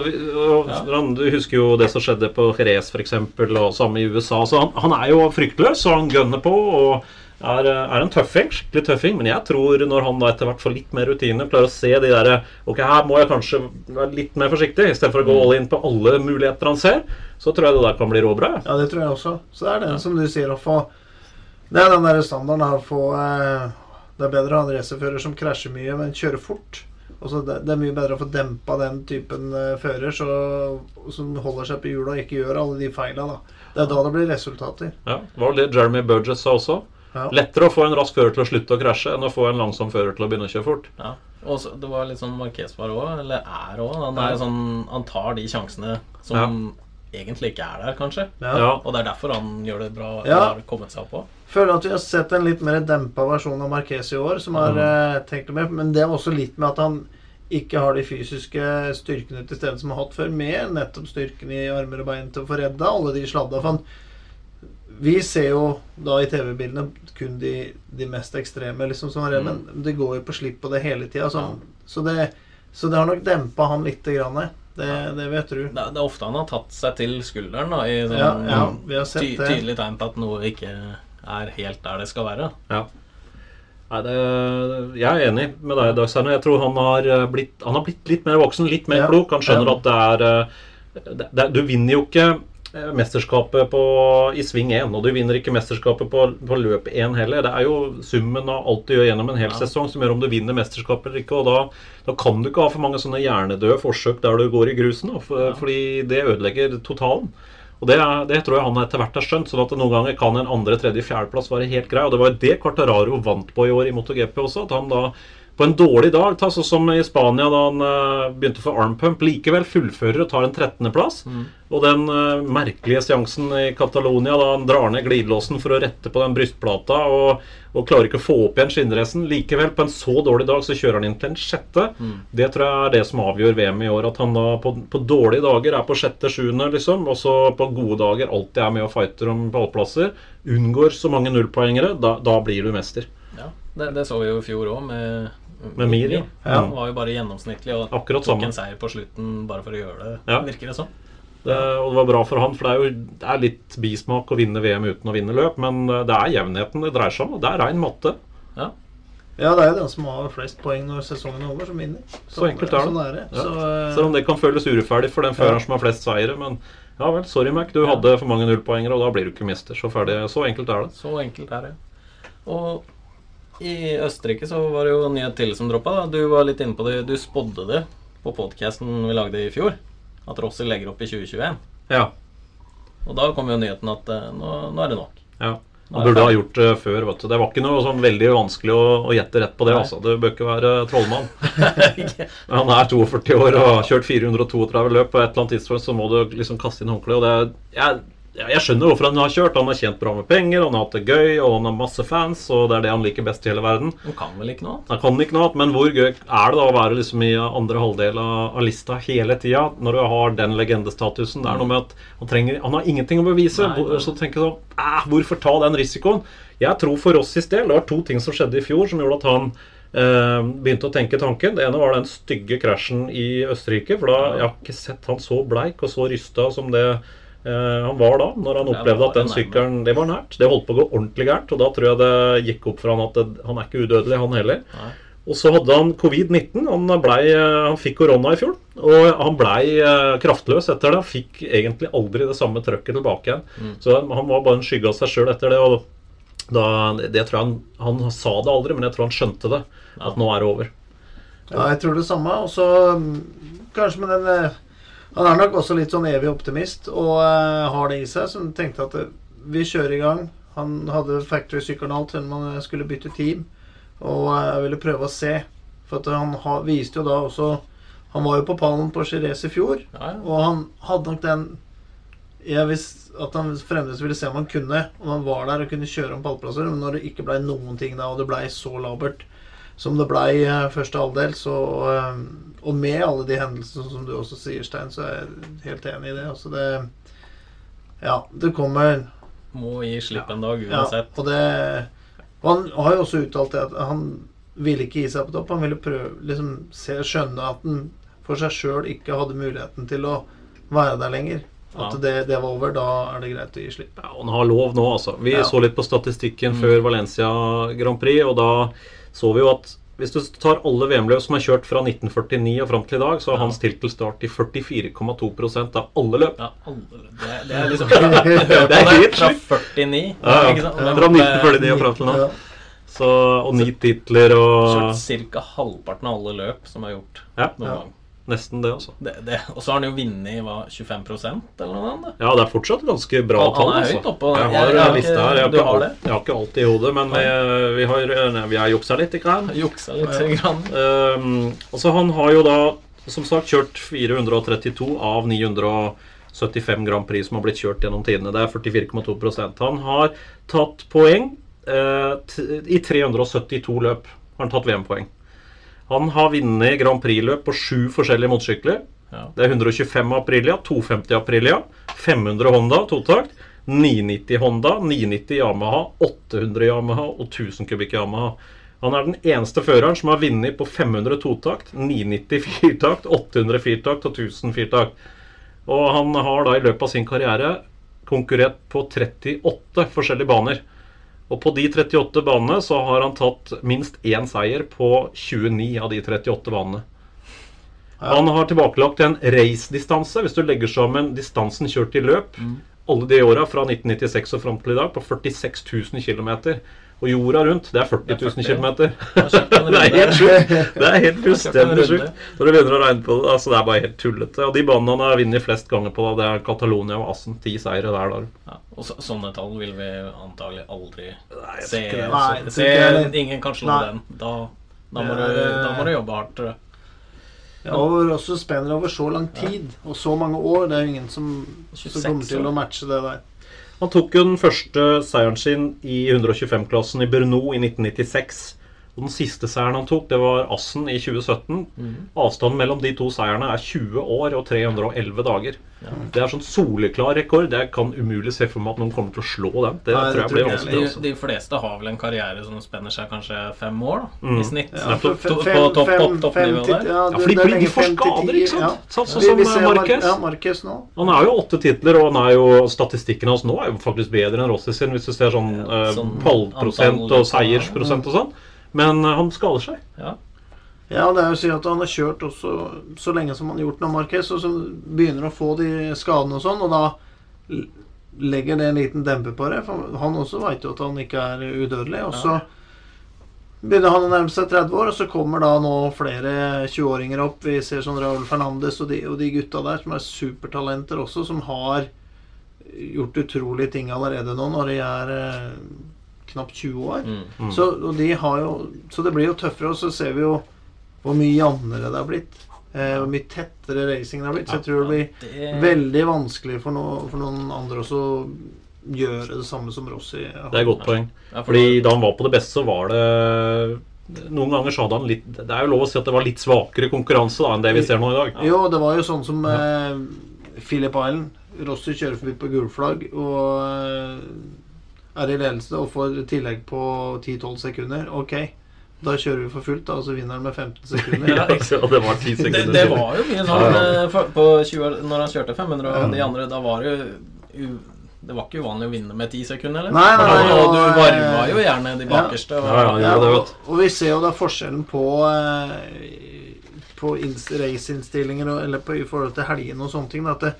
og, han- Du husker jo det som skjedde på Jerez f.eks., og samme i USA. Så han, han er jo fryktløs, og han gønner på. og er, er en tøffing, skikkelig tøffing, men jeg tror når han da etter hvert får litt mer rutine, klarer å se de der Ok, her må jeg kanskje være litt mer forsiktig, istedenfor å gå all in på alle muligheter han ser, så tror jeg det der kan bli råbra. Ja, det tror jeg også. Så det er det som du sier, å få Det er den der standarden her å få eh, Det er bedre å ha en racerfører som krasjer mye, men kjører fort. Det, det er mye bedre å få dempa den typen eh, fører så, som holder seg på hjulet og ikke gjør alle de feila. Det er da det blir resultater. Ja, Det var det Jeremy Burgess sa også. Ja. Lettere å få en rask fører til å slutte å krasje enn å få en langsom fører til å begynne å kjøre fort. Ja. Og det var litt sånn Marquez var òg, eller er òg. Han, er sånn, han tar de sjansene som egentlig ikke er der, kanskje. Ja. Ja. Og det er derfor han gjør det bra. Ja. Har kommet seg opp også. Føler at vi har sett en litt mer dempa versjon av Marquez i år, som har eh, tenkt mer. Men det er også litt med at han ikke har de fysiske styrkene til stede som han har hatt før, med nettopp styrken i armer og bein til å få redda alle de sladda. For han, vi ser jo da i TV-bildene kun de, de mest ekstreme liksom som har mm. men det går jo på slipp på det hele tida. Så, så, det, så det har nok dempa han lite grann. Det, det vil jeg tro. Det, er- det er ofte han har tatt seg til skulderen da, i sånn, Ja, ja, vi har sett ty det. tydelig tegn på at noe ikke er helt der det skal være. Ja. Nei, det, jeg er enig med deg, Dag Steinar. Jeg tror han har, eh, blitt, han har blitt litt mer voksen, litt mer Ja. klok. Han skjønner Ja. at det er eh, det, det, Du vinner jo ikke mesterskapet på, i sving 1, og du vinner ikke mesterskapet på, på løp 1 heller. Det er jo summen av alt du gjør gjennom en hel Ja. sesong som gjør om du vinner mesterskapet eller ikke. Og da, da kan du ikke ha for mange sånne hjernedøde forsøk der du går i grusen, da, for, Ja. fordi det ødelegger totalen. Og det, er- det tror jeg han etter hvert har skjønt. sånn at Noen ganger kan en andre, tredje, fjerdeplass være helt grei. Og det var jo det Quartararo vant på i år i MotoGP også. At han da på en dårlig dag, ta sånn som i Spania da han uh, begynte for armpump, likevel fullfører og tar en 13.-plass. Og den uh, merkelige seansen i Catalonia da han drar ned glidelåsen for å rette på den brystplata og, og klarer ikke å få opp igjen skinndressen. Likevel, på en så dårlig dag, så kjører han inn til en sjette. Det tror jeg er det som avgjør VM i år. At han da på, på dårlige dager er på sjette-sjuende, liksom. Og så på gode dager alltid er med og fighter om pallplasser. Unngår så mange nullpoengere. Da, da blir du mester. Ja, det, det så vi jo i fjor òg, med, Med Miri. ja. Han var jo bare gjennomsnittlig og Akkurat tok en seier på slutten bare for å gjøre det, Ja. virker det som. Det, og det var bra for han, for det er jo det er litt bismak å vinne VM uten å vinne løp. Men eh, det er jevnheten det dreier seg om. og Det er rein matte. Ja. Ja, det er jo den som har flest poeng når sesongen er over, som vinner. Så enkelt er det. Sånn er det. Ja. Så, eh, Selv om det kan føles urettferdig for den føreren Ja. som har flest seire. Men ja vel, sorry Mac, du Ja. hadde for mange nullpoengere, og da blir du ikke mester. Så ferdig. Så enkelt er det. Så enkelt er det. Og i Østerrike så var det jo en nyhet til som droppa. Du var litt inne på det. Du spådde det på podkasten vi lagde i fjor. At Rossi legger opp i 2021. Ja. Og da kom jo nyheten at eh, nå, nå er det nok. ja. Man burde ha gjort det før. vet du. Det var ikke noe sånn veldig vanskelig å, å gjette rett på det. Nei. altså. Du bør ikke være trollmann. Han er 42 år og har kjørt 432 løp. På et eller annet tidspunkt så må du liksom kaste inn håndkleet. Og det er, jeg, jeg skjønner hvorfor han har kjørt. Han har tjent bra med penger, han har hatt det gøy, og han har masse fans. Og det er det han liker best i hele verden. Han kan vel ikke noe annet? Han kan ikke noe annet, men hvor gøy er det da å være liksom i andre halvdel av, lista hele tida når du har den legendestatusen? Det er noe med at han, trenger, han har ingenting å bevise. Nei, nei. Så tenker du sånn Hvorfor ta den risikoen? Jeg tror for oss i sted Det var to ting som skjedde i fjor som gjorde at han eh, begynte å tenke tanken. Det ene var den stygge krasjen i Østerrike. For da jeg har ikke sett han så bleik og så rysta som det han var da, når han opplevde at den sykkelen Det var nært. Det holdt på å gå ordentlig gærent. Og da tror jeg det gikk opp for han at det, han er ikke udødelig, han heller. Nei. Og så hadde han covid-19. Han, eh, han fikk korona i fjor. Og han blei eh, kraftløs etter det. Han fikk egentlig aldri det samme trøkket tilbake igjen. Mm. Så han, var bare en skygge av seg sjøl etter det. Og da, det tror jeg han, han sa det aldri, men jeg tror han skjønte det. At nå er det over. Ja, jeg tror det samme. Og så mm, kanskje med den eh, Han er nok også litt sånn evig optimist og eh, har det i seg. Som tenkte at eh, vi kjører i gang. Han hadde factory-sykkelen alt selv om han eh, skulle bytte team. Og jeg ville prøve å se. For at han ha, viste jo da også Han var jo på pallen på Jerez i fjor. Ja, ja. Og han hadde nok den Jeg visste at han fremdeles ville se om han kunne. Om han var der og kunne kjøre om pallplasser. Men når det ikke blei noen ting da, og det blei så labert som det blei eh, første halvdel, så eh, Og med alle de hendelsene som du også sier, Stein, så er jeg helt enig i det. Altså det Ja, det kommer Må gi slipp en dag ja, uansett. og det Han har jo også uttalt det at han ville ikke gi seg på topp. Han ville prøve liksom se, skjønne at han for seg sjøl ikke hadde muligheten til å være der lenger. At Ja. det, det var over. Da er det greit å gi slipp. Ja, han har lov nå, altså. Vi Ja. så litt på statistikken Mm. før Valencia Grand Prix, og da så vi jo at hvis du tar alle VM-løp som er kjørt fra 1949 og fram til i dag, så har Ja. han stilt start i 44,2% av alle løp. Ja, alle, det, det er liksom Det er helt Fra sjukt. 49. Ja, ja. ikke sant? Fra 1949 og fram til nå. Så, og ni titler og Kjørt ca. halvparten av alle løp som er gjort noen Ja. gang. Nesten det, altså. Det, det. Og så har han jo vunnet i 25% eller noe annet? Ja, det er fortsatt ganske bra Han- han er altså. høyt oppe, Jeg har jeg har lista her. Jeg har, ikke, har jeg har ikke alt i hodet, men vi, vi har, nei, vi har juksa litt. Ikke sant? Juksa litt. Grann. Um, altså Han har jo da som sagt kjørt 432 av 975 Grand Prix som har blitt kjørt gjennom tidene. Det er 44,2% Han har tatt poeng eh, i 372 løp. Har han tatt VM-poeng. Han har vunnet Grand Prix-løp på sju forskjellige motorsykler. Ja. Det er 125 Aprilia, 250 Aprilia, 500 Honda totakt, 990 Honda, 990 Yamaha, 800 Yamaha og 1000 kubikk Yamaha. Han er den eneste føreren som har vunnet på 500 totakt, 990 firtakt, 800 firtakt og 1000 firtakt. Og han har da i løpet av sin karriere konkurrert på 38 forskjellige baner. Og på de 38 banene så har han tatt minst én seier på 29 av de 38 banene. Han har tilbakelagt en race-distanse, hvis du legger sammen distansen kjørt i løp, alle de åra fra 1996 og fram til i dag, på 46 000 km. Og jorda rundt, det er 40 000 km. Det er helt sjukt. Det er helt fullstendig sjukt. Når du begynner å regne på det, altså det er bare helt tullete. Og de banene har vunnet flest ganger på, da, det er Catalonia og Assen. Ti seire der, da. Ja, og så, sånne tall vil vi antagelig aldri Nei, se. ikke det. Nei, se, ingen kan slå Nei. den. Da, da, må du, da må du jobbe hardt, tror jeg. Ja, og også spenner over så lang tid og så mange år. Det er jo ingen som, som kommer til år. å matche det der. Han tok jo den første seieren sin i 125-klassen i Brno i 1996. Og den siste seieren han tok, det var Assen i 2017. Avstanden mellom de to seierne er 20 år og 311 dager. Det er sånn soleklar rekord. Jeg kan umulig se for meg at noen kommer til å slå den. Det Nei, det tror jeg blir vanskelig. De, Altså. de fleste har vel en karriere som spenner seg kanskje fem år, da, Mm. i snitt. Ja, for To- på topp, topp, toppnivå der. ja, Ja, for de er blir- de til skader, ikke sant? ja. Sånn som- Vi- vi som ser Mar- Marquez. Ja, Marquez nå. Han har jo åtte titler, og han er jo, statistikken hans nå er jo faktisk bedre enn Rossi sin, hvis du ser sånn, Ja, eh, sånn pallprosent og seiersprosent og sånn. Men eh, han skader seg. Ja. Ja, det er jo å si at han har kjørt også så lenge som han har gjort nå, Marquez, og så begynner han å få de skadene og sånn, og da legger det en liten demper på det. For han også veit jo at han ikke er udødelig. Og så begynner han å nærme seg 30 år, og så kommer da nå flere 20-åringer opp. Vi ser sånn Raúl Fernandes og de, og de gutta der som er supertalenter også, som har gjort utrolige ting allerede nå når de er eh, knapt 20 år. Mm. Mm. Så, og de har jo, så det blir jo tøffere, og så ser vi jo hvor mye jevnere det har blitt. Eh, hvor mye tettere racingen har blitt. Så jeg tror det blir veldig vanskelig for, no, for noen andre også å gjøre det samme som Rossi. Det er et godt poeng. Fordi da- da han var på det beste, så var det Noen ganger så hadde han litt Det er jo lov å si at det var litt svakere konkurranse da enn det vi ser nå i dag. Jo, det var jo sånn som eh, Philip Island. Rossi kjører forbi på gulflagg og eh, er i ledelse og får tillegg på 10-12 sekunder. Ok, da kjører vi for fullt, da, og så vinner han med 15 sekunder. Ja, Og det var ti det, sekunder. det var jo mye sånn Ja, ja. eh, på 20 Når han kjørte 500 og de andre, da var det jo u- Det var ikke uvanlig å vinne med 10 sekunder, eller? Nei, nei, nei, og, og du varma eh, jo gjerne de bakerste. og- Ja, ja, Ja, det, og, og vi ser jo da forskjellen på eh, På ins- raceinnstillinger eller på, i forhold til helgene og sånne ting. Da, at det,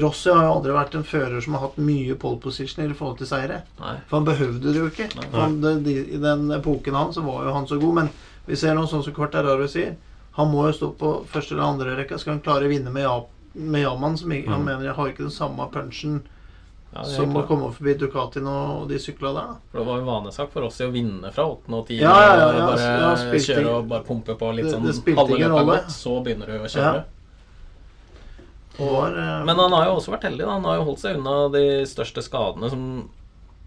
Rossi har jo aldri vært en fører som har hatt mye pole position i forhold til seire. Nei. For han behøvde det jo ikke. Han, det, de, I den epoken hans så var jo han så god. Men vi ser noe sånn som Quartararo sier. Han må jo stå på første eller andre rekka. Skal han klare å vinne med, ja, med Yaman, som ikke, han Mm. mener jeg har ikke den samme punchen Ja, det som å komme forbi Ducatien og, de sykla der. da For det var jo vanesak for oss å vinne fra 8. og 10. Ja, ja, ja, bare spilte- kjøre og bare pumpe på litt Det- sånn det spilte halve løpet så begynner du å kjøre. Ja. Var, eh, Men han har jo også vært heldig. Da. Han har jo holdt seg unna de største skadene, som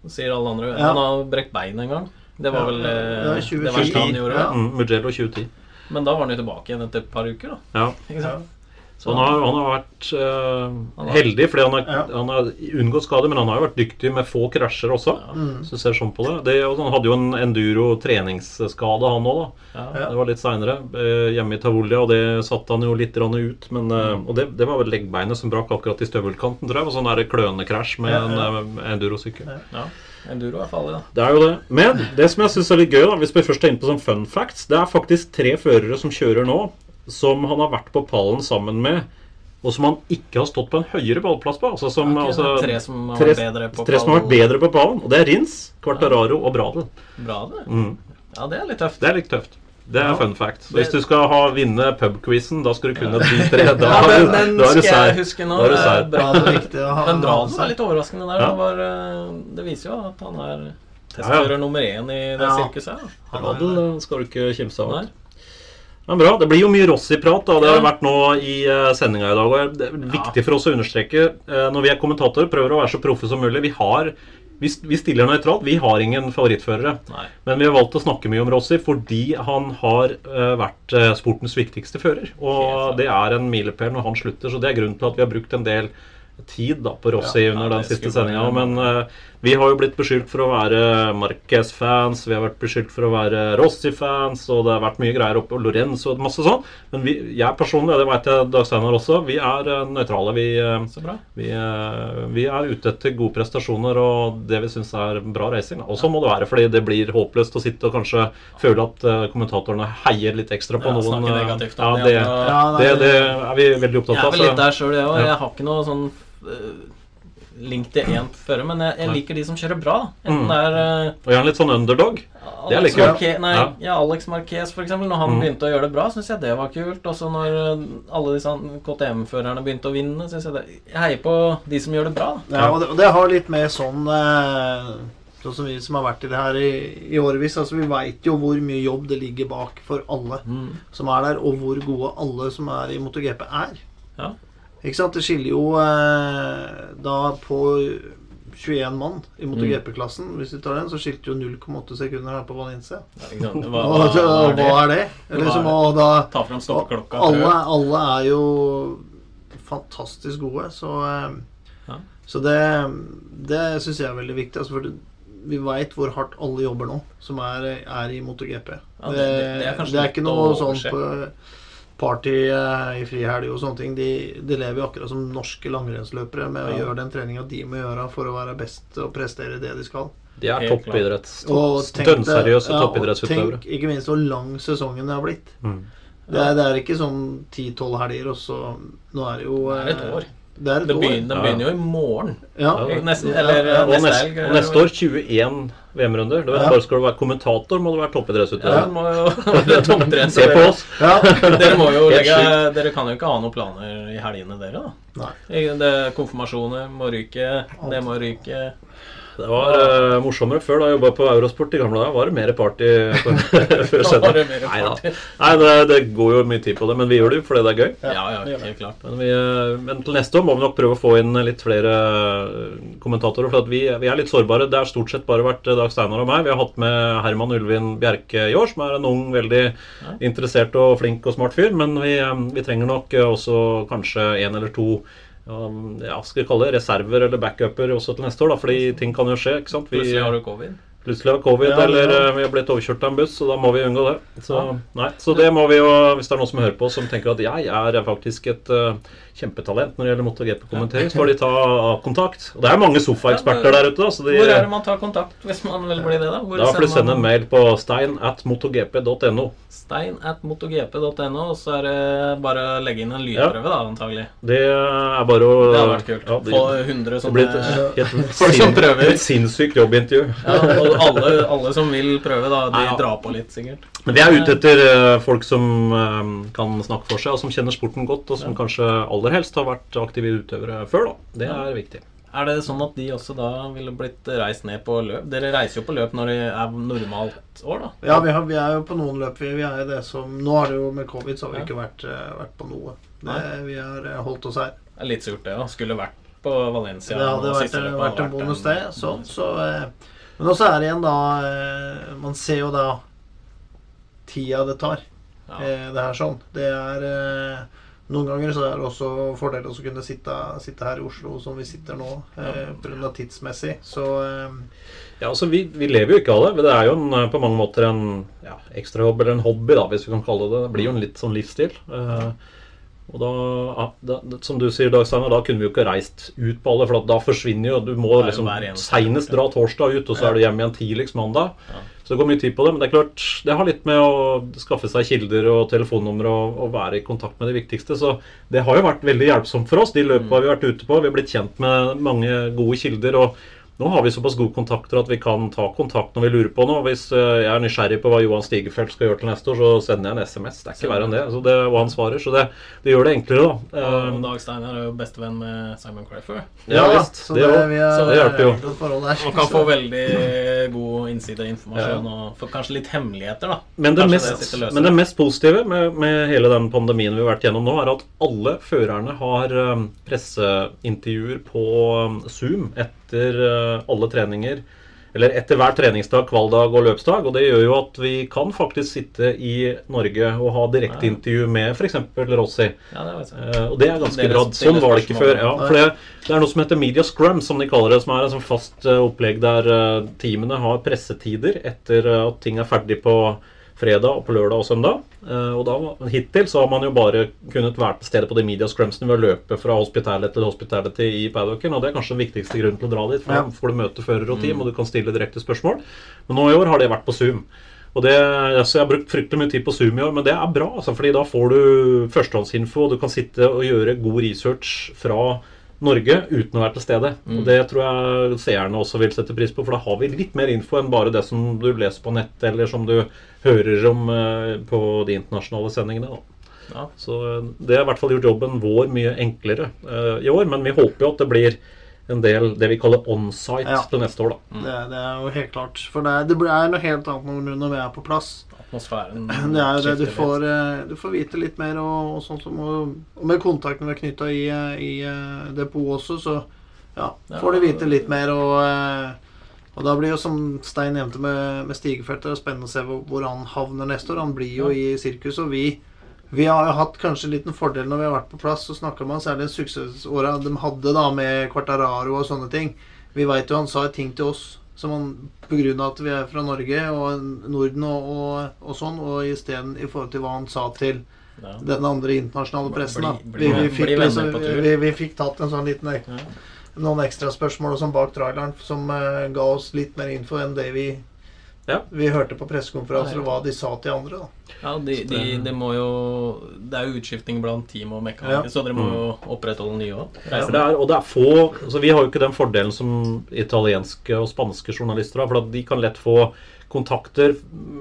sier alle andre. Ja. Han har brekt bein en gang. Det var Ja, vel det eh, var det, verste han gjorde. ja. Mm, Mugello 2010. Men da var han jo tilbake igjen etter et par uker. da Ja. Så han har, han har vært uh, heldig, fordi han har, Ja. han har unngått skade, men han har jo vært dyktig med få krasjer også. Ja. mm. Så du ser sånn på det. det han hadde jo en enduro-treningsskade, han òg. Ja. Det var litt seinere, hjemme i Tavolia, og det satte han jo litt ut. Men, eh, og det, det var vel leggbeinet som brakk akkurat i støvelkanten, tror jeg. Og sånn der klønekrasj med Ja, ja. en eh, endurosykkel. ja. Enduro er farlig, da. Det er jo det. Men det som jeg syns er litt gøy, da, hvis vi først er inne på sånn fun facts Det er faktisk tre førere som kjører nå, som han har vært på pallen sammen med og som han ikke har stått på en høyere ballplass på. Altså som, okay, er altså, tre som har vært bedre på tre som har vært pallen. bedre på pallen. Og det er Rins, Quartararo og Bradel. Bradel? Mm. Ja, det er litt tøft. Det er litt tøft. Det er Ja. fun fact. Så hvis du skal ha, vinne pubquizen, da skal du kunne de tre. Da, Ja, har den, du- den da er du skal jeg sær. huske nå. Da er du er sær. bra. Det er viktig å ha Men ha Braden litt overraskende der. Ja. Han var, eh, det viser jo at han er testfører ja. nummer én i det Ja. sirkuset. er Bradel skal du ikke kimse av. Men bra. Det blir jo mye Rossi-prat. da. Det har vært nå i uh, sendinga i dag. og Det er viktig for oss å understreke eh, når vi er kommentatorer, prøver å være så proffe som mulig. Vi har vi, stiller nøytralt. Vi har ingen favorittførere. Nei. Men vi har valgt å snakke mye om Rossi fordi han har eh, vært eh, sportens viktigste fører. Og det er en milepæl når han slutter, så det er grunnen til at vi har brukt en del tid da, på Rossi Ja, under den siste sendinga. Men eh, vi har jo blitt beskyldt for å være Marquez-fans, vi har vært beskyldt for å være Rossi-fans, og det har vært mye greier oppe, og Lorenzo og masse sånn. Men vi, jeg personlig, og det vet jeg Dag Steinar også, vi er eh, nøytrale. Vi, eh, vi, eh, vi er ute etter gode prestasjoner og det vi syns er bra racing. Og så må det være, fordi det blir håpløst å sitte og kanskje føle at kommentatorene heier litt ekstra på Ja, noen. negativt Ja, det. Ja, nei, det, det er vi veldig opptatt av. Jeg er vel litt der sjøl, jeg òg. Jeg har ikke noe sånn link til én føre, men jeg, jeg liker de som kjører bra. Enten Mm. det er eh, Og gjerne litt sånn underdog. Det er litt kult. Marque nei, Ja. ja, Alex Marquez, for eksempel. Når han Mm. begynte å gjøre det bra, syns jeg det var kult. Også når eh, alle disse KTM-førerne begynte å vinne, syns jeg det Jeg heier på de som gjør det bra. Ja, og det, og det har litt med sånn eh, Sånn som vi som har vært i det her i, i årevis. Altså, vi veit jo hvor mye jobb det ligger bak for alle Mm. som er der, og hvor gode alle som er i MotoGP, er. Ja. Ikke sant? Det skiller jo eh, da på 21 mann i MotoGP-klassen. Hvis vi tar den, så skilte jo 0,8 sekunder her på Valencia. Ja. Hva, hva, er det? hva er det? Eller Hva som det? å da Ta fram stoppeklokka. alle, alle er jo fantastisk gode, så eh, Ja. Så det, det syns jeg er veldig viktig. Altså for vi veit hvor hardt alle jobber nå, som er, er i MotoGP. Ja, det- det- det er det er ikke noe sånn på party eh, i frihelg og sånne ting. De, de lever jo akkurat som norske langrennsløpere med å Ja. gjøre den treninga de må gjøre for å være best og prestere det de skal. De er toppidretts... Dønnseriøse ja, toppidrettsutøvere. Tenk ikke minst hvor lang sesongen har blitt. Mm. Det er, det er ikke sånn 10-12 helger, og så Nå er det jo Det er et eh, år. Det er et Det år. begynner, den begynner jo i morgen. Ja. Ja. Nesten, eller ja, eh, Og neste neste, helg. og neste år 21 VM-runder. Ja. Bare skal du være kommentator, må du være Ja, toppidrettsutøver. topptrent. Se på oss! Ja. Dere må jo legge Dere kan jo ikke ha noen planer i helgene, dere, da. Nei. Det, konfirmasjoner må ryke, det må ryke. Det var uh, morsommere før. Da jeg jobba på Eurosport i gamle dager, var det mer party før sending. Nei da. Nei, det, det går jo mye tid på det, men vi gjør det jo fordi det er gøy. Ja, ja, helt klart. Men, vi, eh, men til neste år må vi nok prøve å få inn litt flere eh, kommentatorer. For at vi, vi er litt sårbare. Det har stort sett bare vært Dag Steinar og meg. Vi har hatt med Herman Ulvin Bjerke i år, som er en ung, veldig interessert og flink og smart fyr. Men vi, vi trenger nok også kanskje en eller to um, ja, skal vi kalle det reserver eller backuper også til neste år. da, Fordi ting kan jo skje. ikke sant? Vi, Plutselig har du covid. Plutselig har covid, Ja, eller ja. eh, vi har blitt overkjørt av en buss, så da må vi unngå det. Så, Ja. nei, så det må vi jo, hvis det er noen som hører på som tenker at jeg er faktisk et eh, kjempetalent når det gjelder MotoGP-kommentering, så får de ta kontakt. Og det er mange sofaeksperter der ute. da, så de, Hvor er det man tar kontakt hvis man vil bli det, da? Hvor da får du sende en mail på stein at motogp.no. Stein at motogp.no, og så er det bare å legge inn en lydprøve, da, antagelig. Det er bare å Det hadde vært kult. Ja, det, Få 100 det sånne et, Folk som prøver. et sinnssykt jobbintervju. ja, Og alle, alle som vil prøve, da, de Ja, ja. drar på litt, sikkert. Men vi er ute etter eh, folk som eh, kan snakke for seg, og som kjenner sporten godt, og som kanskje aller helst har vært aktive utøvere før. da. Det er viktig. Er det sånn at de også da ville blitt reist ned på løp? Dere reiser jo på løp når det er normalt år, da? Ja, vi, har, vi er jo på noen løp. Vi, vi er det som Nå har det jo med covid, så har vi Ja. ikke vært, eh, vært på noe. Det, vi har eh, holdt oss her. Det er litt surt, det. da. Skulle vært på Valencia. det hadde vært, hadde løpet vært hadde en bonus, det. Sånn, så, eh, men også er det igjen da eh, Man ser jo da tida det tar. Ja. Eh, det her sånn. Det er eh, Noen ganger så er det også fordel å kunne sitte, sitte her i Oslo som vi sitter nå, eh, pga. tidsmessig. Så eh, Ja, altså vi, vi lever jo ikke av det, men det er jo en, eh, på mange måter en ja, ekstrajobb eller en hobby, da, hvis vi kan kalle det det. Det blir jo en litt sånn livsstil. Eh, og da, ja, da, som du sier, Dag Steinar, da kunne vi jo ikke reist ut på alle, for da forsvinner jo Du må liksom seinest dra torsdag ut, og så er du hjemme igjen tidligst mandag. Ja. Så det går mye tid på det. Men det er klart, det har litt med å skaffe seg kilder og telefonnumre og, og være i kontakt med det viktigste. Så det har jo vært veldig hjelpsomt for oss, de løpene vi har vært ute på. Vi har blitt kjent med mange gode kilder. og nå har vi såpass gode kontakter at vi kan ta kontakt når vi lurer på noe. Hvis eh, jeg er nysgjerrig på hva Johan Stigefeldt skal gjøre til neste år, så sender jeg en SMS. Det er ikke verre enn det. Så det er hva han svarer. Så det, det gjør det enklere, da. Og Eh, Dag Steinar er jo bestevenn med Simon Crafer. Ja, visst. så Det det, vi er, Så det hjelper jo. et. Og kan få veldig god innsideinformasjon og få kanskje litt hemmeligheter, da. Men det, mest, men det mest positive med, med hele den pandemien vi har vært gjennom nå, er at alle førerne har um, presseintervjuer på Zoom. Zoom etter uh, alle treninger. Eller etter hver treningsdag, kvaldag og løpsdag. Og det gjør jo at vi kan faktisk sitte i Norge og ha direkteintervju med f.eks. Rossi. Ja, det. Eh, og det er ganske bra. Sånn var det ikke før. Ja, for det, det er noe som heter Media Scrum, som de kaller det. Som er et sånn fast eh, opplegg der eh, teamene har pressetider etter eh, at ting er ferdig på fredag, og på lørdag og søndag. Eh, og da, Hittil så har man jo bare kunnet være til stede på de media scrumsene ved å løpe fra hospitality til hospitality i paddocken. Og det er kanskje den viktigste grunnen til å dra dit. For Ja. da får du møte fører og team, og du kan stille direkte spørsmål. Men nå i år har det vært på Zoom. Og det, altså jeg har brukt fryktelig mye tid på Zoom i år, men det er bra. Altså, fordi da får du førstehåndsinfo, og du kan sitte og gjøre god research fra Norge uten å være til stede. Og Det tror jeg seerne også vil sette pris på, for da har vi litt mer info enn bare det som du leser på nett, eller som du hører om eh, på de internasjonale sendingene. Da. Ja. Så eh, det har i hvert fall gjort jobben vår mye enklere eh, i år, men vi håper jo at det blir en del det vi kaller onsite Ja. til neste år. da. Det, det er jo helt klart. For det er, det er noe helt annet når, når vi er på plass. Atmosfæren Det er jo det du får, eh, du får vite litt mer, og, og sånn som og, og med kontakten vi har knytta i, eh, i depotet også, så ja, får du vite litt mer. Og, eh, og da blir jo, som Stein nevnte med, med Stigefeltet, spennende å se hvor, hvor han havner neste år. Han blir jo i sirkus, og vi vi har jo hatt kanskje en liten fordel når vi har vært på plass. Så snakker man særlig suksessåra de hadde da med Quartararo og sånne ting. Vi veit jo han sa ting til oss som grunn pga. at vi er fra Norge og Norden og, og, og sånn, og isteden i forhold til hva han sa til Ja. den andre internasjonale pressen. da. Vi, vi, fikk, liksom, vi, vi fikk tatt en sånn liten noen ekstra spørsmål og sånn bak traileren som uh, ga oss litt mer info enn det vi Ja. vi hørte på pressekonferanser, Ja, ja. og hva de sa til andre. da. Ja, de, de, de må jo Det er jo utskifting blant team og mekanikere, Ja. så dere må jo opprettholde nye òg. Ja, og det er få altså Vi har jo ikke den fordelen som italienske og spanske journalister har. For de kan lett få kontakter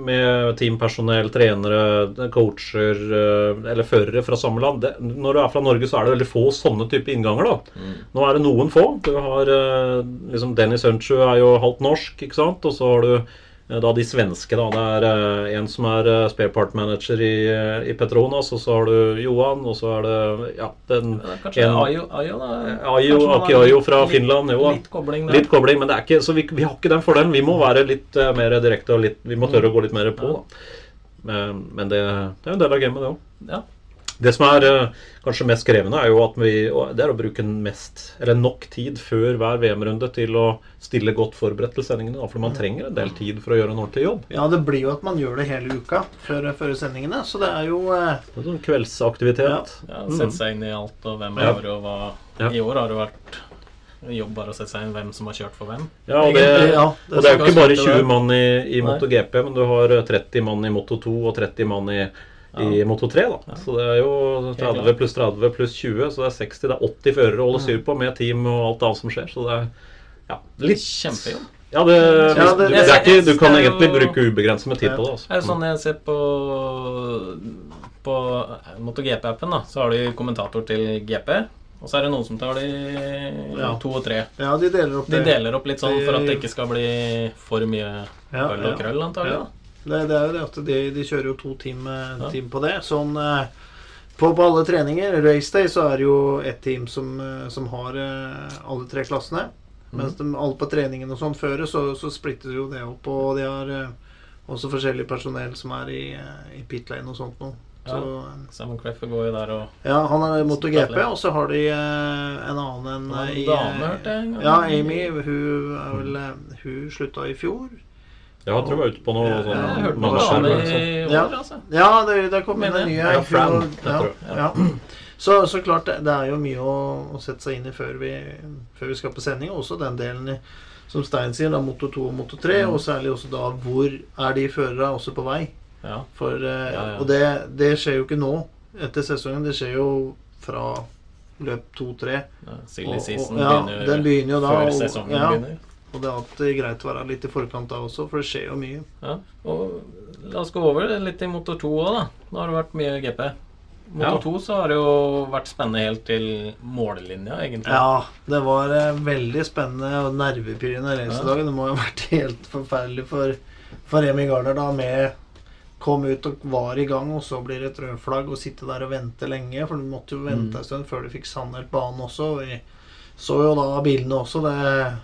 med teampersonell, trenere, coacher eh, eller førere fra samme land. Det, når du er fra Norge, så er det veldig få sånne type innganger. da Nå er det noen få. Du har eh, liksom Dennis Hunchu er jo halvt norsk, ikke sant? Og så har du da de svenske. da Det er eh, en som er eh, spare part manager i, eh, i Petronas, og så har du Johan, og så er det ja, den Ja, Kanskje en- Ayo, Ayo da? Ayo, Kanskje Aki Ayo fra litt- Finland, jo. Litt kobling der. Litt kobling, men det er ikke, så vi, vi har ikke den fordelen. Vi må være litt eh, mer direkte og litt, vi må tørre å gå litt mer på. da. Men, men det, det er en del av gamet, det òg. Ja. Det som er eh, kanskje mest krevende, er jo at vi, det er å bruke mest, eller nok tid før hver VM-runde til å stille godt forberedt til sendingene. For man trenger en del tid for å gjøre en ordentlig jobb. Ja, det blir jo at man gjør det hele uka før, før sendingene, så det er jo eh, Det er sånn kveldsaktivitet. ja Sette seg inn i alt og hvem Ja. er det og hva Ja. I år har det vært jobb bare å sette seg inn hvem som har kjørt for hvem. Ja, og det, ja, det, og det er jo ikke bare 20 mann i, i. MotoGP, men du har eh, 30 mann i Moto2 og 30 mann i, i Moto3. da. Så det er jo 30 pluss 30 pluss 20, så det er 60. Det er 80 førere å holde styr på med team og alt annet som skjer. Så det er ja, litt Kjempejobb. Ja, det, Ja, det- det, er ikke, du kan det er jo- egentlig bruke ubegrenset med tid på det. Det er jo Altså. sånn jeg ser på På MotoGP-appen, da, så har de kommentator til GP. Og så er det noen som tar de Ja. to og tre. Ja, de deler opp De deler opp litt sånn for at det ikke skal bli for mye Ja, øl og ja. krøll, antagelig. Ja. Det, det er jo det at de, de kjører jo to team, eh, Ja. team på det. Sånn eh, på, på alle treninger, raceday, så er det jo ett team som, eh, som har alle tre klassene. Mens de, alle på treningen og sånn fører, så, så splitter jo det opp. Og de har også forskjellig personell som er i, i pit lane og sånt noe. Så, eh, Simon går jo der og ja, han er MotoGP, og så har de en annen en en i dame, hørte jeg. Ja, Amy. Hun vel Hun slutta i fjor. Ja, jeg tror jeg var ute på noe Ja, sånn Jeg hørte noe skjermer, i år, Ja. altså. Ja, det, det kom inn en ny. Ja, Fran, jeg ja, ja. Så, så klart, det, det er jo mye å, å sette seg inn i før vi, før vi skal på sending. Også den delen i, som Stein sier, da, motor 2 og motor 3. Mm. Og særlig også da hvor er de førerne også på vei. Ja. For, eh, Ja, ja. Og det, det skjer jo ikke nå etter sesongen. Det skjer jo fra løp 2-3. ja Silly Og- og- season ja, begynner, den begynner jo da, før og- sesongen ja. begynner. Og det er alltid greit å være litt i forkant da også, for det skjer jo mye. Ja. Og la oss gå over litt i motor 2 òg, da. Nå har det vært mye GP. Motor Ja. 2 så har det jo vært spennende helt til mållinja, egentlig. Ja, det var eh, veldig spennende og nervepirrende race i Ja. dag. Det må jo ha vært helt forferdelig for, for Remi Garner da med Kom ut og var i gang, og så blir det et rødflagg og sitte der og vente lenge. For du måtte jo vente Mm. en stund før du fikk sannert banen også. Vi så jo da bilene også. Det,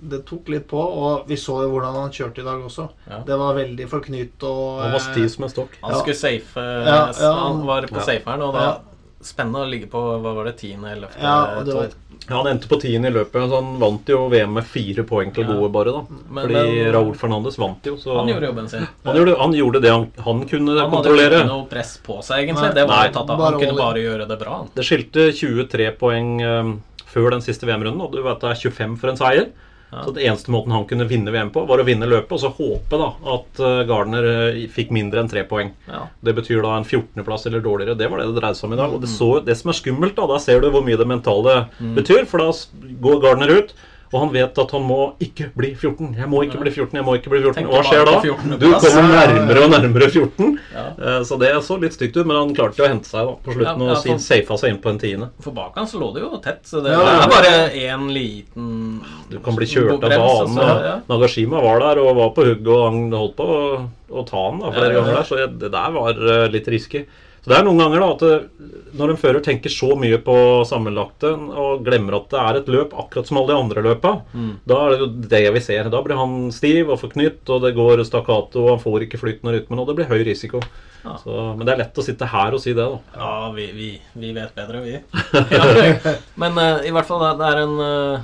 det tok litt på. Og vi så jo hvordan han kjørte i dag også. Ja. Det var veldig forknytt og Han var stiv som en stokk. Han Ja. skulle safe Ja, ja. Han var på Ja. saferen, og da Ja. Spennende å ligge på hva var det, 10., 11., Ja, og var Ja, Han endte på tiende i løpet, så han vant jo VM med fire poeng til gode, bare. da Men- Fordi men- Raúl Fernandes vant jo, så Han gjorde jobben sin. han gjorde, han gjorde det han, han kunne Han hadde Han hadde ikke noe press på seg, egentlig. Nei. det var Nei, tatt av. Han kunne over. bare gjøre det bra. han. Det skilte 23 poeng um, før den siste VM-runden, og du vet det er 25 for en seier. Ja. Så det eneste måten han kunne vinne VM på, var å vinne løpet, og så håpe da at eh, Gardner eh, fikk mindre enn tre poeng. Ja. Det betyr da en 14.-plass eller dårligere. Det var det det dreide seg om i dag. Og det, så, det som er skummelt, da, da ser du hvor mye det mentale betyr. For da går Gardner ut, og han vet at han må ikke bli 14. Jeg må ikke Ja. bli 14, jeg må ikke bli 14. Tenker hva skjer da? Du kommer nærmere og nærmere 14. Ja. Eh, Så det så litt stygt ut, men han klarte jo å hente seg da på slutten Ja, ja, og for- safa seg inn på en tiende. For bak han så lå det jo tett, så det Ja, er bare én liten Du kan bli kjørt av banen. ja. Nagashima var der og var på hugget, og han holdt på å, ta han da, flere Ja, ja, ja. ganger der, så det der var eh, litt risky. Så det er noen ganger da at det, når en fører tenker så mye på sammenlagte og glemmer at det er et løp, akkurat som alle de andre løpa, Mm. da er det jo det vi ser. Da blir han stiv og forknytt, og det går stakkato, og han får ikke flyten og rytmen, og det blir høy risiko. Ja. Så, men det er lett å sitte her og si det, da. Ja, vi, vi, vi vet bedre, vi. ja. Men uh, i hvert fall, det er en, uh,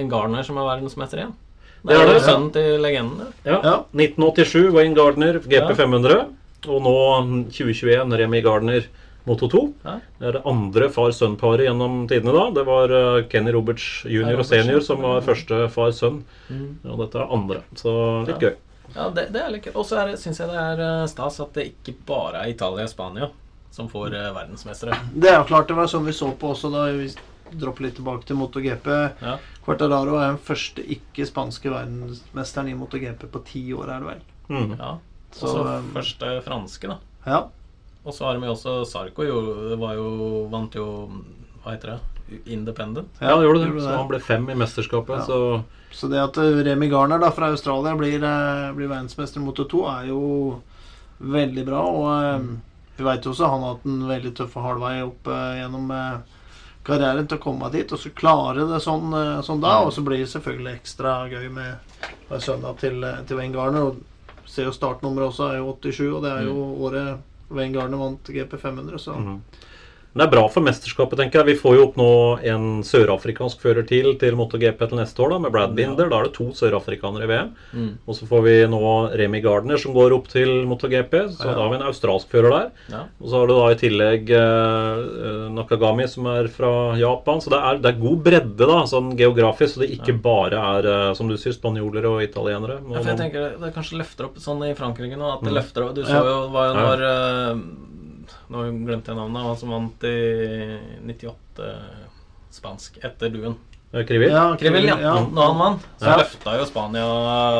en Garner som er verdensmester igjen. Det Det er det, sønnen til legenden. det. Ja. Ja. 1987 Wayne Gardner GP Ja. 500. Og nå 2021 Remi Gardner Moto 2. Det er det andre far-sønn-paret gjennom tidene da. Det var eh, Kenny Roberts jr. og senior som var første far-sønn. Mm. Og dette er andre. Så litt Ja. gøy. Ja, det, det er litt gøy. Og så syns jeg det er eh, stas at det ikke bare er Italia og Spania som får eh, verdensmestere. Det er jo klart det var sånn vi så på også da vi dropper litt tilbake til MotoGP. Ja. Quartararo er den første ikke-spanske verdensmesteren i MotoGP på ti år, er det vel. Mm. ja. Så, så um, første franske, da. Ja. Og så har vi også Sarko jo, det var jo, vant jo Hva heter det? Independent. Ja, han gjorde det. gjorde det. Så han ble fem i mesterskapet. Ja. Så Så det at Remi Remy Garner da fra Australia blir, eh, blir verdensmester mot Moto 2, er jo veldig bra. Og mm. vi veit jo også han har hatt en veldig tøff og hard vei opp eh, gjennom eh, karrieren til å komme dit. Og så klare det sånn, eh, sånn da. Og så blir det selvfølgelig ekstra gøy med, med sønna til, eh, til Wayne Garner. Og ser jo startnummeret også, er jo 87, og det er jo året Wayne Garner vant GP 500, så Mhm. Men det er bra for mesterskapet, tenker jeg. Vi får jo opp nå en sørafrikansk fører til til MotoGP til neste år, da, med Brad Binder. Da er det to sørafrikanere i VM. Mm. Og så får vi nå Remy Gardner som går opp til MotoGP. Så Ja. da har vi en australsk fører der. Ja. Og så har du da i tillegg eh, eh, Nakagami som er fra Japan. Så det er, det er god bredde da, sånn geografisk, så det ikke bare er eh, som du sier, spanjoler og italienere. Ja, for jeg tenker Det kanskje løfter opp sånn i Frankrike nå. At det Mm. løfter opp Du så jo det Ja. når eh, Nå glemte jeg navnet. Han som vant i 98 spansk etter Duen. Krivil? Ja, Krivil, ja. ja. Når han vant, så Ja. løfta jo Spania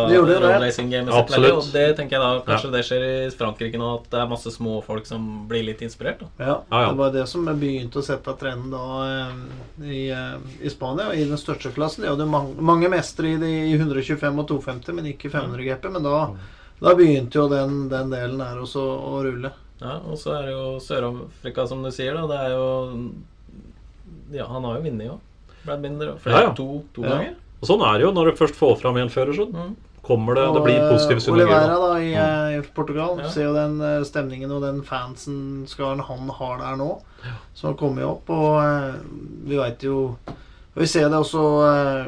road racing gamet sitt veldig. Og det tenker jeg da kanskje det skjer i Frankrike nå, at det er masse små folk som blir litt inspirert. Da. Ja, Ja, ja. det var det som begynte å sette trenden da eh, i, eh, i Spania. I den største klassen. De hadde mange, mange mestere i, de, i 125 og 250, men ikke 500 GP. Men da, da begynte jo den, den delen her også å rulle. Ja, og så er det jo Sør-Afrika, som du sier. da Det er jo Ja, han har jo vunnet òg. Brad Binder. og Flere, Ja, ja. To, to Ja. ganger. Og sånn er det jo når du først får fram en fører, så Mm. kommer det Det blir eh, positive synergier. Oliveira da. da i, mm. i Portugal. Ja. Ser jo den eh, stemningen og den fansen-skaren han har der nå, som har kommet opp. Og eh, vi veit jo og Vi ser det også eh,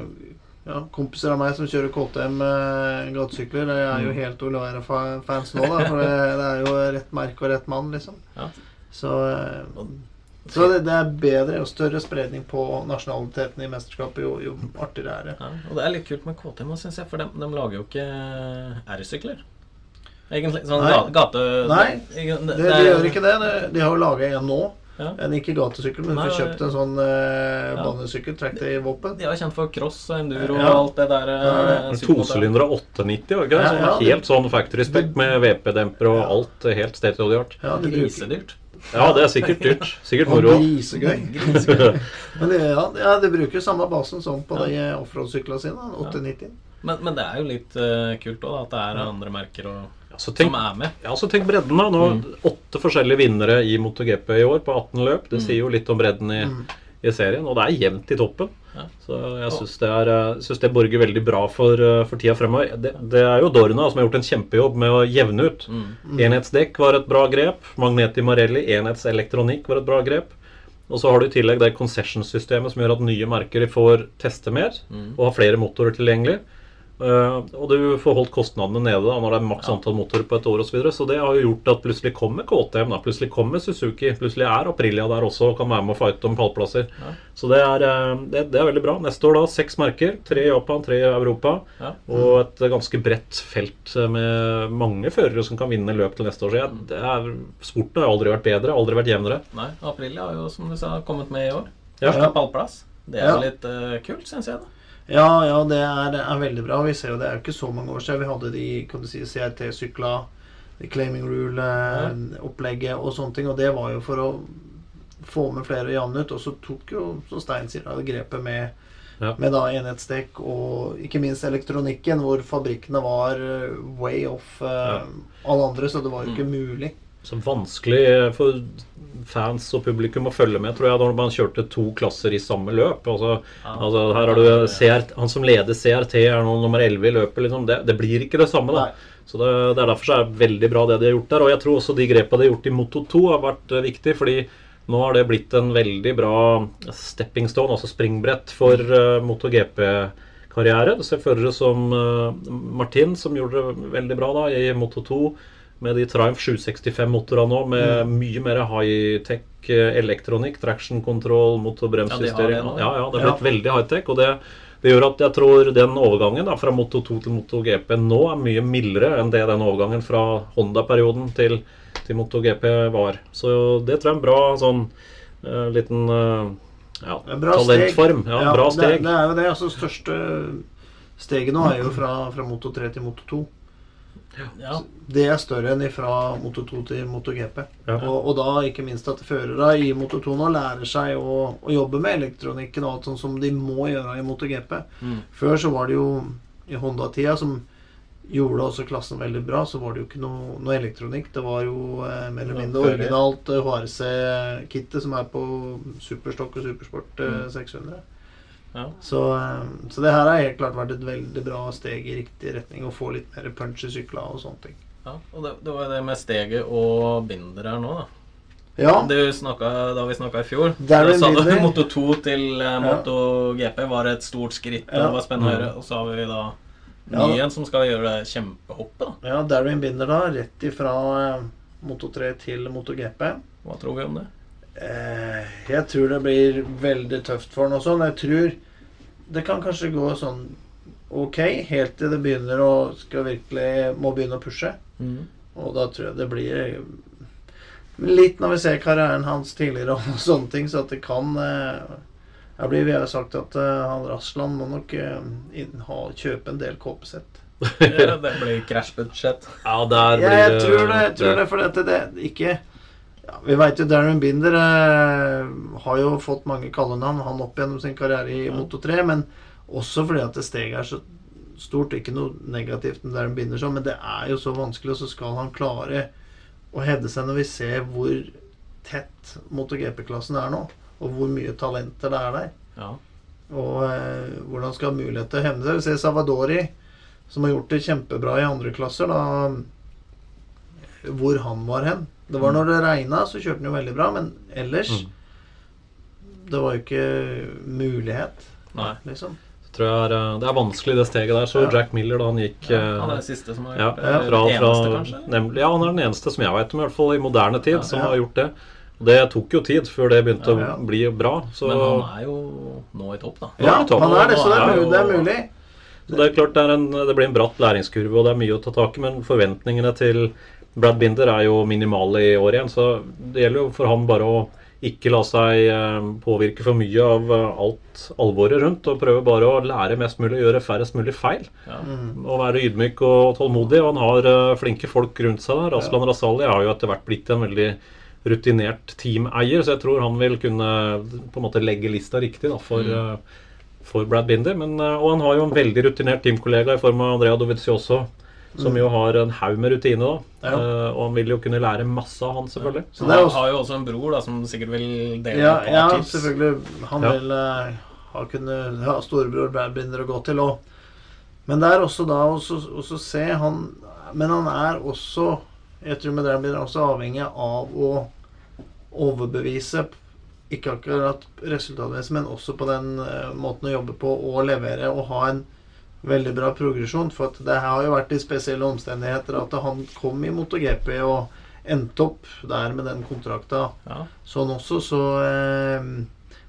ja, kompiser av meg som kjører KTM eh, gatesykler. Det er jo helt helt Oliveira-fans nå, da. For det, det er jo rett merke og rett mann, liksom. Ja. Så eh, Så det, det er bedre og større spredning på nasjonaliteten i mesterskapet, jo, jo artigere er det. Ja, og det er litt kult med KTM, syns jeg, for de, de lager jo ikke R-sykler. Egentlig. Sånn Nei. gate... Nei, det, de gjør ikke det. det. De har jo laga en nå. Ja. En ikke gatesykkel, men du får kjøpt en sånn eh, banesykkel. Trekk det i våpen. De er kjent for cross og enduro Ja. og alt det der. Ja, det eh, tosylindere 890, var ikke det? Ja, Sånn ja, helt sånn factory spec med VP-demper og Ja. alt eh, helt state of the art. Ja, de Grisedyrt. Ja, det er sikkert dyrt. Sikkert moro. grisegøy. Men det, ja, ja, de bruker samme basen som på de offroad-syklene sine. 890. Men, men det er jo litt uh, kult òg, at det er andre merker og, Ja, tenk, som er med. ja, så tenk bredden, da. Nå Åtte forskjellige vinnere i MotoGP i år på 18 løp. Det sier jo litt om bredden i, Mm. i serien. Og det er jevnt i toppen. Ja. Så jeg syns det, er, eh, synes det borger veldig bra for, eh, for tida fremover. Det, det er jo Dorna som har gjort en kjempejobb med å jevne ut. Mm. Enhetsdekk var et bra grep. Magneti Marelli, enhetselektronikk var et bra grep. Og så har du i tillegg det concession-systemet som gjør at nye merker får teste mer Mm. og har flere motorer tilgjengelig. Eh, og du får holdt kostnadene nede da når det er maks antall motorer på et år osv. Så, videre. så det har jo gjort at plutselig kommer KTM, da. plutselig kommer Suzuki, plutselig er Aprilia der også og kan være med å fighte om pallplasser. Ja. Så det er, eh, det, det er veldig bra. Neste år da seks merker. Tre i Japan, tre i Europa. Ja. Og et ganske bredt felt med mange førere som kan vinne løp til neste år. Så jeg, det er, sporten har aldri vært bedre, aldri vært jevnere. Nei, Aprilia har jo, som du sa, kommet med i år. Ja. Første pallplass. Det er Ja. jo litt uh, kult, syns jeg. da Ja, ja, det er, er veldig bra. Vi ser jo det er jo ikke så mange år siden vi hadde de kan du si, CRT-sykla, claiming rule-opplegget og sånne ting. Og det var jo for å få med flere og jevne ut. Og så tok jo, som Stein sier, grepet med, Ja. med da enhetsdekk og ikke minst elektronikken, hvor fabrikkene var eh, way off eh, Ja. alle andre, så det var jo ikke mulig. Så vanskelig for fans og publikum å følge med, tror jeg, når man kjørte to klasser i samme løp. Altså, Ja. altså her har du CRT, Han som leder CRT, er nå nummer 11 i løpet. Liksom. Det, det blir ikke det samme. da Nei. Så det, det er derfor så er det veldig bra det de har gjort der. Og jeg tror også de grepene de har gjort i Moto 2 har vært eh, viktig, fordi nå har det blitt en veldig bra stepping stone, altså springbrett, for uh, MotoGP-karriere. Du ser førere som uh, Martin, som gjorde det veldig bra da i Moto 2 med de Triumph 765-motorene nå, med mye mer high-tech eh, elektronikk, traction control, motorbremsjustering. Ja, ja, ja. ja, det er blitt veldig high-tech. og det det gjør at jeg tror den overgangen da, fra Moto 2 til Moto GP nå er mye mildere enn det den overgangen fra Honda-perioden til, til Moto GP var. Så det tror jeg er en bra sånn uh, liten uh, ja, bra talentform. steg. Ja, bra Det, det er jo det. altså Største steget nå er jo fra, fra Moto 3 til Moto 2. Ja. Det er større enn fra Moto 2 til Moto GP. Ja. Og, og da ikke minst at førere i Moto 2 nå lærer seg å, å jobbe med elektronikken og alt sånn som de må gjøre i Moto GP. Mm. Før så var det jo i Honda-tida som gjorde også klassen veldig bra, så var det jo ikke noe, noe elektronikk. Det var jo eh, mer eller Ja, mindre originalt eh, HRC-kittet som er på Superstock og Supersport eh, Mm. 600. Ja. Så, eh, så det her har helt klart vært et veldig bra steg i riktig retning. Å få litt mer punch i sykla og sånne ting. ja. Og det, det var det med steget og binder her nå, da. Ja, Du snakket, da vi snakka i fjor, Darren da sa du. Moto 2 til eh, Moto GP var et stort skritt. Ja. Det var spennende å Mm. høre. Og så har vi da ny en som skal gjøre det kjempehoppet. da. ja Darwin Binder da, rett ifra eh, Moto 3 til Moto GP. Hva tror vi om det? Eh, jeg tror det blir veldig tøft for han også. Men jeg tror det kan kanskje gå sånn ok helt til det begynner å skal virkelig må begynne å pushe. Og da tror jeg det blir litt når vi ser karrieren hans tidligere og sånne ting, så at det kan eh, Jeg blir vi har sagt at eh, han Rasland må nok eh, ha, kjøpe en del kåpesett. Ja, det blir krasjbudsjett. Ja, der blir Ja, jeg tror det. Jeg tror det for dette det ikke ja, Vi veit jo Darren Binder eh, har jo fått mange kallenavn, han opp gjennom sin karriere i Ja. Moto 3, men også fordi at det steget er så stort. Ikke noe negativt med Darren Binder, sånn, men det er jo så vanskelig, og så skal han klare å hevde seg når vi ser hvor tett MotoGP-klassen er nå, og hvor mye talenter det er der. Ja. Og eh, hvordan skal ha mulighet til å hevne seg. Vi ser Savadori, som har gjort det kjempebra i andre klasser, da Hvor han var hen. Det var når det regna, så kjørte han jo veldig bra, men ellers Mm. Det var jo ikke mulighet, Nei. liksom. tror jeg er, det er vanskelig, det steget der. Så Ja. Jack Miller da han gikk Ja, eh, han er den siste som har gjort det. fra, fra, eneste, nemlig, ja, han er den eneste som jeg vet om, i hvert fall i moderne tid, Ja, som ja. har gjort det. Det tok jo tid før det begynte Ja, ja. å bli bra. Så Men han er jo nå i topp, da. Ja, Ja, topp. han er det, så det er, er det er mulig. Så det er klart det, er en, det blir en bratt læringskurve, og det er mye å ta tak i. Men forventningene til Brad Binder er jo minimal i år igjen. Så det gjelder jo for han bare å ikke la seg eh, påvirke for mye av eh, alt alvoret rundt. Og prøve bare å lære mest mulig og gjøre færrest mulig feil. Ja. Og være ydmyk og tålmodig. Og han har eh, flinke folk rundt seg der. Aslan Rasali har jo etter hvert blitt en veldig rutinert teameier, så jeg tror han vil kunne på en måte legge lista riktig da, for, mm. for Brad Binder. Men, og han har jo en veldig rutinert teamkollega i form av Andrea Dovizioso, som jo har en haug med rutine. da. Ja. Uh, og han vil jo kunne lære masse av han, selvfølgelig. Så det er han har jo også en bror da, som sikkert vil dele ja, et par ja, tips. selvfølgelig. Han Ja. vil uh, ha kunne ha storebror begynner å gå til òg. Men det er også da også, også se han Men han er også Jeg tror med det han blir også avhengig av å overbevise ikke akkurat resultatmessig, men også på den uh, måten å jobbe på og levere og ha en veldig bra progresjon. For at det har jo vært i spesielle omstendigheter at han kom i MotoGP og endte opp der med den kontrakta Ja. sånn også, så eh,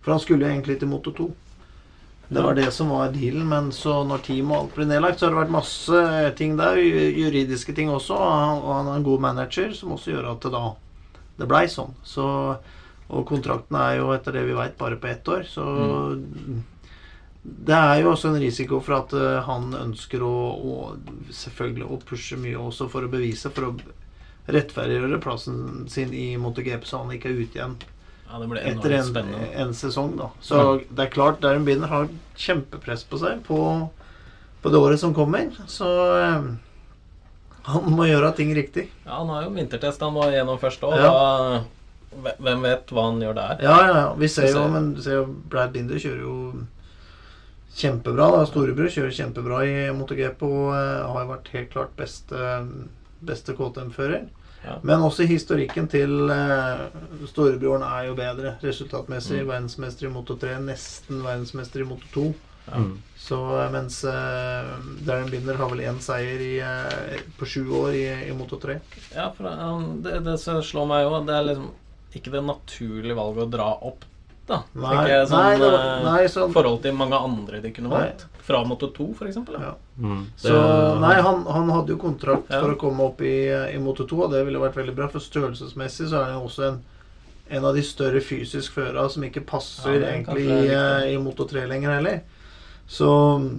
For han skulle jo egentlig til Moto 2. Det var det som var dealen, men så når team og alt ble nedlagt, så har det vært masse ting der, juridiske ting også, og han, er en god manager, som også gjør at det da det blei sånn. Så, og kontrakten er jo, etter det vi veit, bare på ett år, så det er jo også en risiko for at eh, han ønsker å, å selvfølgelig å pushe mye også for å bevise, for å rettferdiggjøre plassen sin i MotoGP, så han ikke er ute igjen ja, etter en, en sesong, da. Så det er klart, Darren Binder har kjempepress på seg på, på det året som kommer. Så eh, han må gjøre ting riktig. Ja, han har jo vintertest han var gjennom først òg. Ja. Hvem vet hva han gjør der? Ja, ja, ja. Vi ser Vi jo, men du ser jo Brad Binder kjører jo kjempebra. da Storebror kjører kjempebra i MotoGP og eh, har jo vært helt klart beste, beste KTM-fører. Ja. Men også historikken til uh, storebroren er jo bedre resultatmessig. Mm. Verdensmester i Moto 3, nesten verdensmester i Moto 2. Ja. Mm. Så eh, mens uh, Darren Binder har vel én seier i, uh, på sju år i, i Moto 3. Ja, for han, det, det som slår meg jo, det er liksom ikke det naturlige valget å dra opp, da. Nei, jeg, sånn, nei, var, eh, nei, sånn, forhold til mange andre de kunne Nei. valgt. Fra Moto 2, for eksempel. Ja. Mm. Så Det- nei, han, han hadde jo kontrakt Ja. for å komme opp i, i Moto 2, og det ville vært veldig bra. For størrelsesmessig så er han jo også en, en av de større fysisk føra som ikke passer Ja, egentlig i, eh, i Moto 3 lenger heller. Så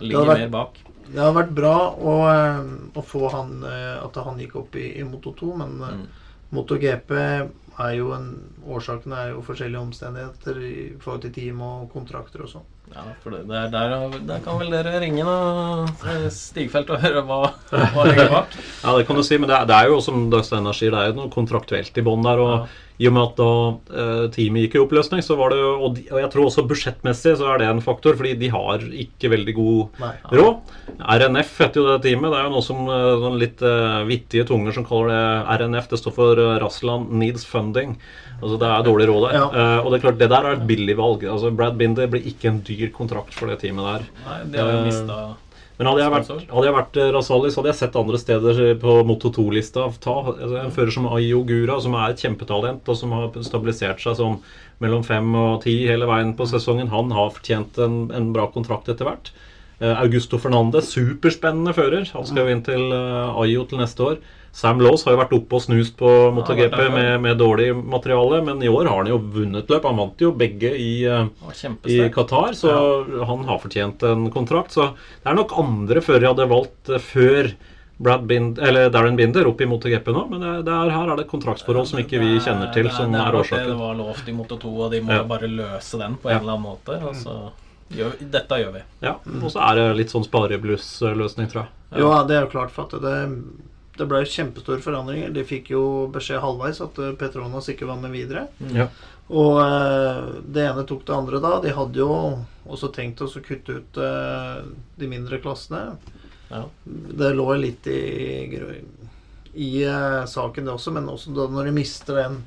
Ligger vært- mer bak. det hadde vært bra å, eh, å få han at han gikk opp i, i Moto 2, men Mm. MotoGP er jo en Årsakene er jo forskjellige omstendigheter i forhold til team og kontrakter og sånn. Ja, for det, der, der, der kan vel dere ringe da, Stigfelt og høre hva, hva ligger bak. Ja, det kan du si, men det er, det er jo som Døstein sier, det er jo noe kontraktuelt i bånn der. og Ja. I og med at da eh, teamet gikk i oppløsning, så var det jo og, de, og jeg tror også budsjettmessig så er det en faktor, fordi de har ikke veldig god Nei. råd. RNF heter jo det teamet. Det er jo noe som eh, sånn litt eh, vittige tunger som kaller det RNF. Det står for uh, Rasland Needs Funding. Altså det er dårlig råd der. Ja. Eh, og det er klart, det der er et billig valg. Altså Brad Binder blir ikke en dyr kontrakt for det teamet der. Nei, det har jo Eh, Men hadde jeg vært, hadde jeg vært eh, Rasali, så hadde jeg sett andre steder på Moto 2-lista. Ta altså, en fører som Ayo Gura, som er et kjempetalent, og som har stabilisert seg sånn mellom fem og ti hele veien på sesongen. Han har fortjent en, en bra kontrakt etter hvert. Eh, Augusto Fernandez, superspennende fører. Han skal jo inn til eh, Ayo til neste år. Sam Laws har jo vært oppe og snust på MotoGP ja, med, med dårlig materiale, men i år har han jo vunnet løp. Han vant jo begge i eh, i Qatar, så han har fortjent en kontrakt. Så det er nok andre før jeg hadde valgt eh, før Brad Bind, eller Darren Binder opp i MotoGP nå, men det, det er, her er det kontraktsforhold som ikke vi kjenner til, Det som det er det er, årsaken. det var lovt i Moto 2, og de må Ja. bare løse den på en Ja. eller annen måte. Og så gjør, dette gjør vi. Ja, Og så er det litt sånn spareblussløsning, tror jeg. Ja. Jo, det er jo klart, for at det, det ble kjempestore forandringer. De fikk jo beskjed halvveis at eh, Petronas ikke var med videre. Ja. Og eh, det ene tok det andre da. De hadde jo også tenkt oss å kutte ut eh, de mindre klassene. Ja. Det lå litt i, i eh, saken, det også, men også da når de mister den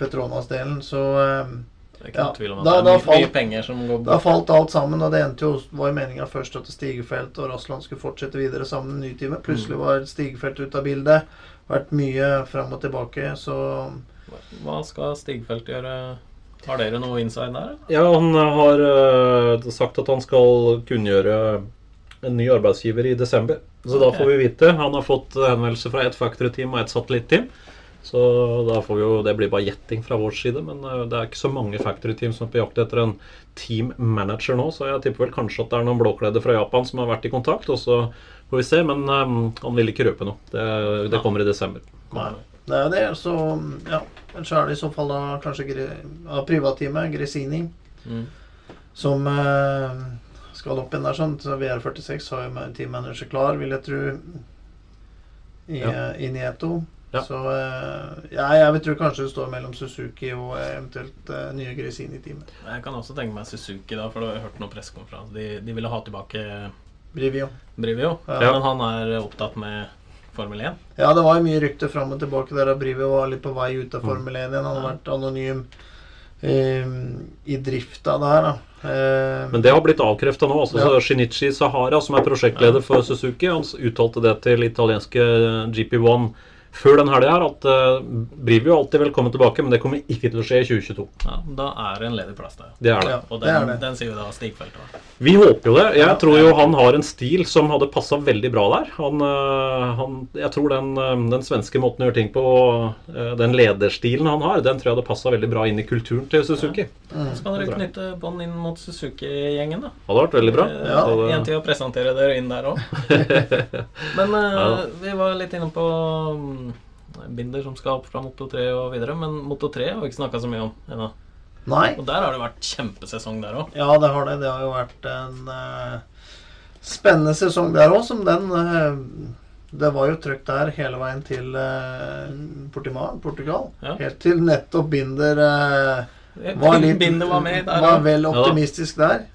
Petronas-delen, så eh, Det er ikke Ja, tvil om at da- det er da mye, falt- mye penger som går Da falt alt sammen, og det endte jo var jo meninga først at Stigefelt og Rassland skulle fortsette videre sammen en ny time. Plutselig var Stigefelt ute av bildet. Vært mye fram og tilbake, så Hva skal Stigfeldt gjøre? Har dere noe inside der? Ja, han har uh, sagt at han skal kunngjøre en ny arbeidsgiver i desember. Så da får vi vite. Han har fått henvendelse fra ett factory-team og ett satellitt-team. Så da får vi jo, Det blir bare gjetting fra vår side, men eh, det er ikke så mange factory-team som er på jakt etter en team manager nå, så jeg tipper vel kanskje at det er noen blåkledde fra Japan som har vært i kontakt, og så får vi se. Men um, han vil ikke røpe noe. Det, det kommer i desember. Nei. Det er det, så ja. Ellers er det i så fall da kanskje av privatteamet, Gresini, Mm. som eh, skal opp igjen der. sånn Så VR46 har jo team teammanager klar, vil jeg tro, i, Ja. eh, i Nieto. Ja. Så eh, ja, jeg vil tro kanskje det står mellom Suzuki og eventuelt uh, nye Gresini-teamet. Jeg kan også tenke meg Suzuki, da, for du har jeg hørt noen pressekonferanse. De, de ville ha tilbake Brivio. Brivio, Ja. men han er opptatt med Formel 1. Ja, det var jo mye rykter fram og tilbake der at Brivio var litt på vei ut Mm. av Formel 1 igjen. Han har vært anonym um, i drifta der, da. Eh, Men det har blitt avkrefta nå. altså Ja. så Shinichi Sahara, som er prosjektleder for Suzuki, han uttalte det til italienske GP1 før den helga her, at uh, Brivio alltid velkommen tilbake, men det kommer ikke til å skje i 2022. Ja, da er det en ledig plass der. Det er det. Ja, Og det er den, det. den sier jo da Stigfeldt. Da. Vi håper jo det. Jeg Ja, tror ja. jo han har en stil som hadde passa veldig bra der. Han, eh, han, jeg tror den, eh, den svenske måten å gjøre ting på, den lederstilen han har, den tror jeg hadde passa veldig bra inn i kulturen til Suzuki. Ja. Så kan dere knytte bånd inn mot Suzuki-gjengen, da. Hadde vært veldig bra. Ja. Det- En til å presentere dere inn der òg. Men uh, Ja. vi var litt inne på mm, Binder som skal opp fra Moto 3 og videre. Men Moto 3 har vi ikke snakka så mye om ennå. Nei. Og der har det vært kjempesesong der òg. Ja, det har det. Det har jo vært en uh, spennende sesong der òg, som den uh, Det var jo trøkk der hele veien til uh, Portima, Portugal. Ja. Helt til nettopp Binder var litt Binder var med der Var vel optimistisk optimistisk der.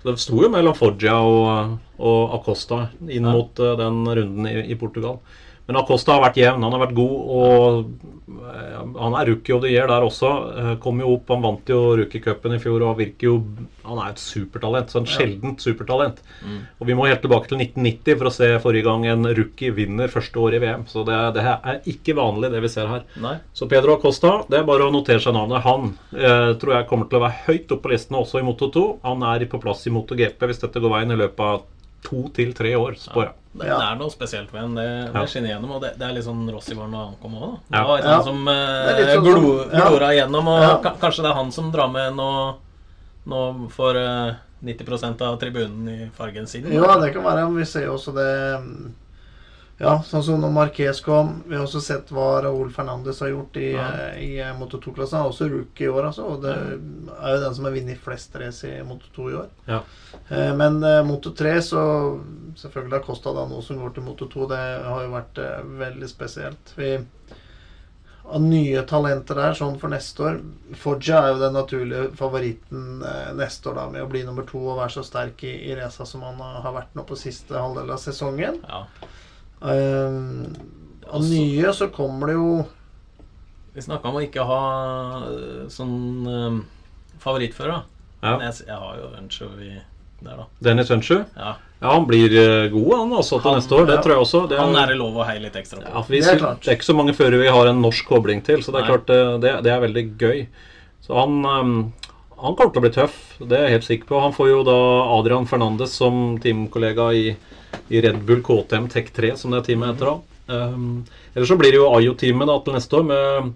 Så Det sto jo mellom Foggia og, og Acosta inn Ja. mot den runden i, i Portugal. Men Acosta har vært jevn, han har vært god, og eh, han er rookie of the year der også. Eh, Kom jo opp, Han vant jo rookie-cupen i fjor og virker jo Han er et supertalent. Sånn sjeldent supertalent. Mm. Og vi må helt tilbake til 1990 for å se forrige gang en rookie vinner første år i VM. Så det, det her er ikke vanlig, det vi ser her. Nei. Så Pedro Acosta, det er bare å notere seg navnet. Han eh, tror jeg kommer til å være høyt oppe på listene også i Moto 2. Han er på plass i Moto GP hvis dette går veien i løpet av to til tre år, spår jeg. Det, Ja. det er noe spesielt ved en. Det, Ja. skinner gjennom. Og det, det er litt sånn Rossi var når han kom òg, da. Det var litt Ja. sånn som eh, sånn glo, glora igjennom. Og Ja. kanskje det er han som drar med nå, nå for eh, 90% av tribunen i fargen sin. Ja, det kan være. Vi ser jo også det mm, Ja, sånn som når Marquez kom. Vi har også sett hva Raúl Fernandes har gjort i, Ja. eh, i eh, Moto 2-klassen. Han er også rookie i år, altså. Og det er jo den som har vunnet flest race i Moto 2 i år. Ja. Eh, Men eh, Moto 3, så Selvfølgelig har Costa da nå som går til Moto 2. Det har jo vært eh, veldig spesielt. Vi av nye talenter der sånn for neste år. Foggia er jo den naturlige favoritten eh, neste år da med å bli nummer to og være så sterk i, i raca som han har har vært nå på siste halvdel av sesongen. Ja. Um, av nye så kommer det jo Vi snakka om å ikke ha eh, sånn um, favorittfører. Ja. Men jeg, jeg har jo Anchovy der, da. Dennis Ønsju. Ja. Ja, han blir eh, god han også til Han- neste år. Det ja. tror jeg også. Det Han er det lov å heie litt ekstra på. ja, vi, Det er det, er ikke så mange førere vi har en norsk kobling til, så det er Nei. klart eh, det, det er veldig gøy. Så han, eh, han kommer til å bli tøff, det er jeg helt sikker på. Han får jo da Adrian Fernandes som teamkollega i, i Red Bull KTM Tech 3, som det teamet heter da. Um, ellers så blir det jo Ayo-teamet til neste år med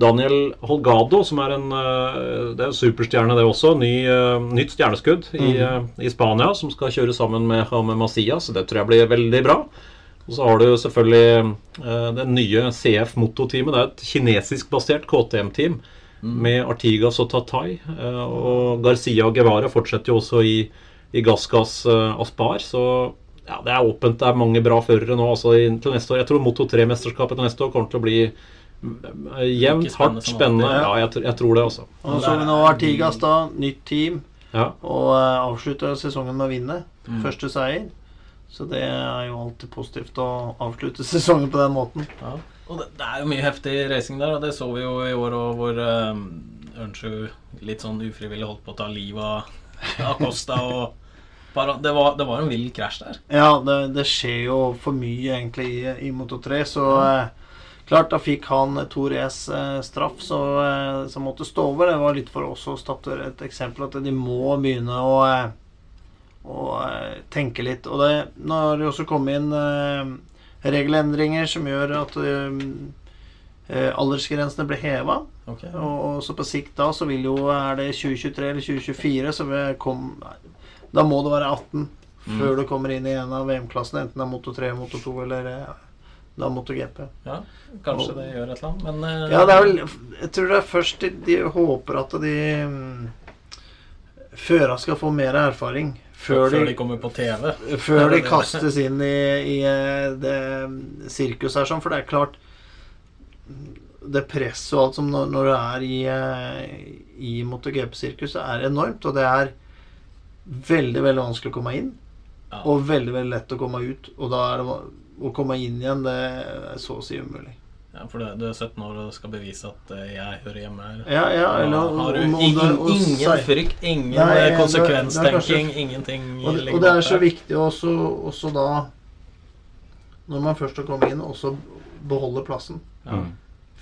Daniel Holgado, som er en eh, det er superstjerne, det også. Ny, eh, nytt stjerneskudd i, eh, i Spania, som skal kjøre sammen med Jaume Macias. Det tror jeg blir veldig bra. Og så har du selvfølgelig eh, det nye CF Moto-teamet. Det er et kinesisk-basert KTM-team med Artigas og Tatai. eh, og Garcia og Guevara fortsetter jo også i, i Gassgass uh, Aspar. Så ja, det er åpent. Det er mange bra førere nå altså, i, til neste år. Jeg tror Moto 3-mesterskapet til neste år kommer til å bli eh, jevnt, spennende hardt, spennende. alltid. Ja, jeg, jeg tror det, altså. Og så har vi nå Artigas, da. Nytt team. Ja. Og uh, avslutter sesongen med å vinne. Mm. Første seier. Så det er jo alltid positivt å avslutte sesongen på den måten. Ja. Og det, det er jo mye heftig racing der, og det så vi jo i år òg, hvor um, Ørnsju litt sånn ufrivillig holdt på å ta livet av Acosta og det, var, det var en vill krasj der. Ja, det, det skjer jo for mye egentlig i, i Moto 3, så eh, Klart, da fikk han to race eh, straff, så, eh, som måtte stå over. Det var litt for oss å statuere et eksempel at de må begynne å, eh, å eh, tenke litt. Og det, nå har det også kommet inn regelendringer som gjør at eh, eh, aldersgrensene blir heva. Okay. Og, og så på sikt da så vil jo Er det 2023 eller 2024 så kom, Da må det være 18 Mm. før du kommer inn i en av VM-klassene. Enten det er Moto 3, Moto 2 eller eh, da Moto GP. Ja, kanskje det gjør et eller annet, men Ja, det er vel Jeg tror det er først de, de håper at de mm, Føra skal få mer erfaring. Før, før de de, kommer på TV. før de kastes inn i, i eh, det sirkuset her sånn. For det er klart Det presset og alt som når, når du er i, eh, i MotoGP-sirkuset, er enormt. Og det er veldig, veldig vanskelig å komme inn. Ja. Og veldig, veldig lett å komme ut. Og da er det å komme inn igjen, det er så å si umulig. Ja, for du du er 17 år og skal bevise at eh, jeg hører hjemme her. Ja, ja, Da eller har du om- om ingen, det- og ingen frykt, ingen Nei, eh, det er- det er konsekvenstenking, kanskje- ingenting Og, det- ligger og det er bak så der. viktig også, også da Når man først har kommet inn, også beholde plassen. Ja. Mm.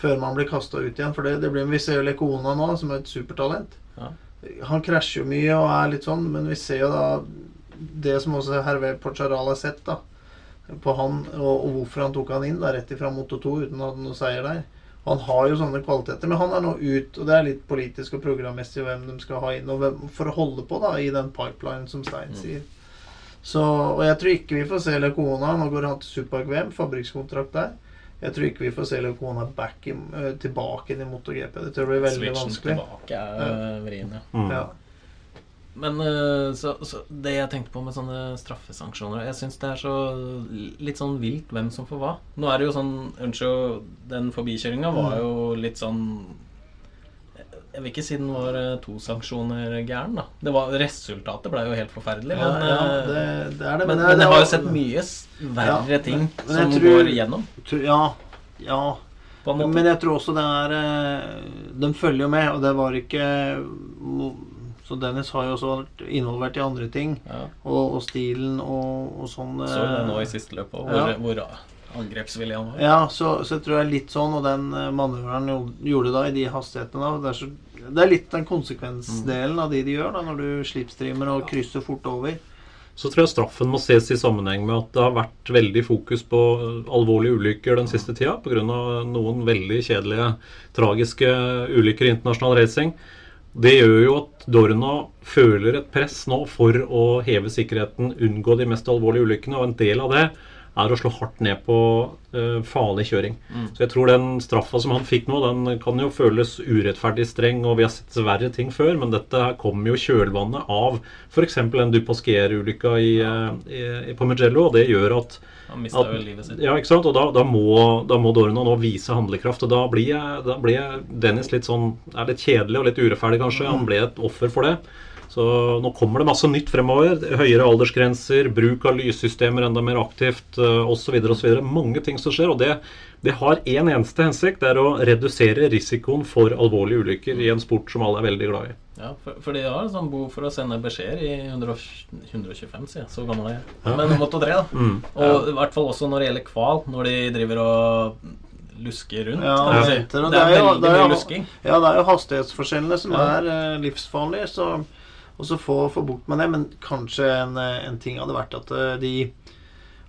Før man blir kasta ut igjen. For det, det blir, Vi ser jo Lekona nå, som er et supertalent. Ja. Han krasjer jo mye og er litt sånn, men vi ser jo da det som også Hervé Porcharal har sett da på han, og, og hvorfor han tok han inn da rett ifra Moto 2 uten å ha noe seier der. Han har jo sånne kvaliteter, men han er nå ut, og det er litt politisk og programmessig hvem de skal ha inn, og hvem, for å holde på da i den pipeline som Stein sier. Så, og jeg tror ikke vi får se Lekona. Nå går han til Superbike-VM, fabrikkskontrakt der. Jeg tror ikke vi får se Lekona back i, øh, tilbake inn i MotoGP. Det tror jeg blir veldig Switchen vanskelig. tilbake er eh, vrien, ja. Mm. Ja. Men eh, så, så det jeg tenkte på med sånne straffesanksjoner Jeg syns det er så litt sånn vilt hvem som får hva. Nå er det jo sånn Unnskyld, den forbikjøringa var Mm. jo litt sånn Jeg vil ikke si den var eh, to sanksjoner gæren, da. Det var, resultatet ble jo helt forferdelig. Ja, men, ja, eh, det, det det. men, men, men jeg har jo sett mye verre Ja, ting som tror- går igjennom. Tror, Ja, ja. Men jeg tror også det er De følger jo med, og det var ikke Så Dennis har jo også vært involvert i andre ting. ja. Og, og stilen og, og sånn. Så det nå i eh, siste løpet, hvor, Ja. hvor angrepsvillig han var. Ja, så, så jeg tror jeg litt sånn, og den eh, manøveren jo- gjorde da i de hastighetene da, det, er så, det er litt den konsekvensdelen av de de gjør da, når du slipstreamer og krysser fort over. Så tror jeg straffen må ses i sammenheng med at det har vært veldig fokus på eh, alvorlige ulykker den siste tida pga. noen veldig kjedelige, tragiske ulykker i internasjonal racing. Det gjør jo at Dorna føler et press nå for å heve sikkerheten, unngå de mest alvorlige ulykkene, og en del av det er å slå hardt ned på uh, farlig kjøring. Mm. Så jeg tror den straffa som han fikk nå, den kan jo føles urettferdig streng, og vi har sett verre ting før, men dette kommer jo i kjølvannet av f.eks. en Dupasquier-ulykka i, eh, i, på Mugello, og det gjør at Han mista jo livet sitt. ja, ikke sant? Og da, da, må, da må Dorna nå vise handlekraft. Og da blir, jeg, da blir Dennis litt sånn Er litt kjedelig og litt urettferdig, kanskje. Han ble et offer for det. Så nå kommer det masse nytt fremover. Høyere aldersgrenser, bruk av lyssystemer enda mer aktivt osv. osv. Mange ting som skjer. Og det, det har én en eneste hensikt. Det er å redusere risikoen for alvorlige ulykker i en sport som alle er veldig glad i. Ja, for, for de har sånn behov for å sende beskjeder i 100, 125, sier jeg. Så gammel er jeg. Ja. Men Moto 3, da. Mm. Og i hvert fall også når det gjelder kval, når de driver og lusker rundt. Ja, kan si. jenter, og det er det er jo- veldig det er jo- mye lusking. Ja, det er jo hastighetsforskjellene som Ja. er eh, livsfarlige, så og så få, få bukt med det. Men kanskje en, en ting hadde vært at eh, de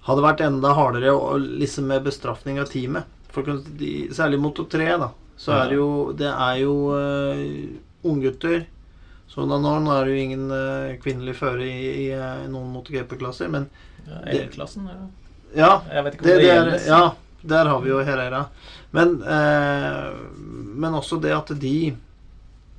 hadde vært enda hardere og liksom med bestraffning av teamet. For de, særlig Moto 3, da. Så er det jo Det er jo uh, unggutter. Så da nå, nå er det jo ingen uh, kvinnelig fører i, i i, noen MotoGP-klasser, men Ja, L-klassen, ja. ja. Jeg vet ikke om Det, det, er, gjelder. ja, der har vi jo Herrera. Men, uh, men også det at de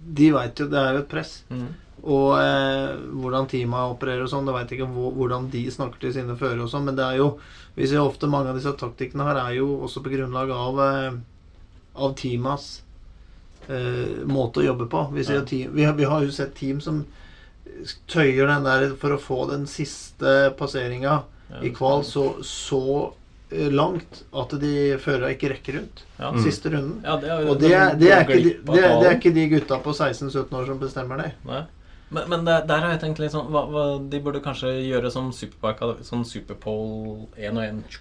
De veit jo Det er jo et press. Mm. Og eh, hvordan teama opererer og sånn, det veit ikke hvordan de snakker til sine førere og sånn, men det er jo Vi ser ofte mange av disse taktikkene her er jo også på grunnlag av eh, Av teamas eh, måte å jobbe på. Vi, ser Ja. team, vi, har, vi har jo sett team som tøyer den der for å få den siste passeringa Ja, i kval så, så eh, langt at de førerne ikke rekker rundt Ja. Mm. siste runden. Ja, det er, Og det, er- det, er ikke, det, er- det er ikke de gutta på 16-17 år som bestemmer det. Nei. Men, men der, der har jeg tenkt litt sånn hva, hva, De burde kanskje gjøre som Superbike, sånn Superpole 1 og 1.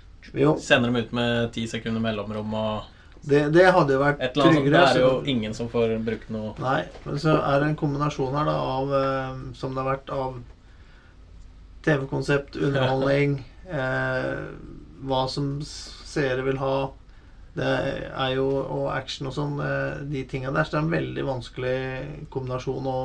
Sende dem ut med ti sekunder mellomrom og Det, det hadde jo vært tryggere. Det er jo ingen som får brukt noe Nei, men så er det en kombinasjon her da av eh, Som det har vært av TV-konsept, underholdning eh, Hva som seere vil ha. Det er jo Og action og sånn. Eh, de tinga der. Så det er en veldig vanskelig kombinasjon å,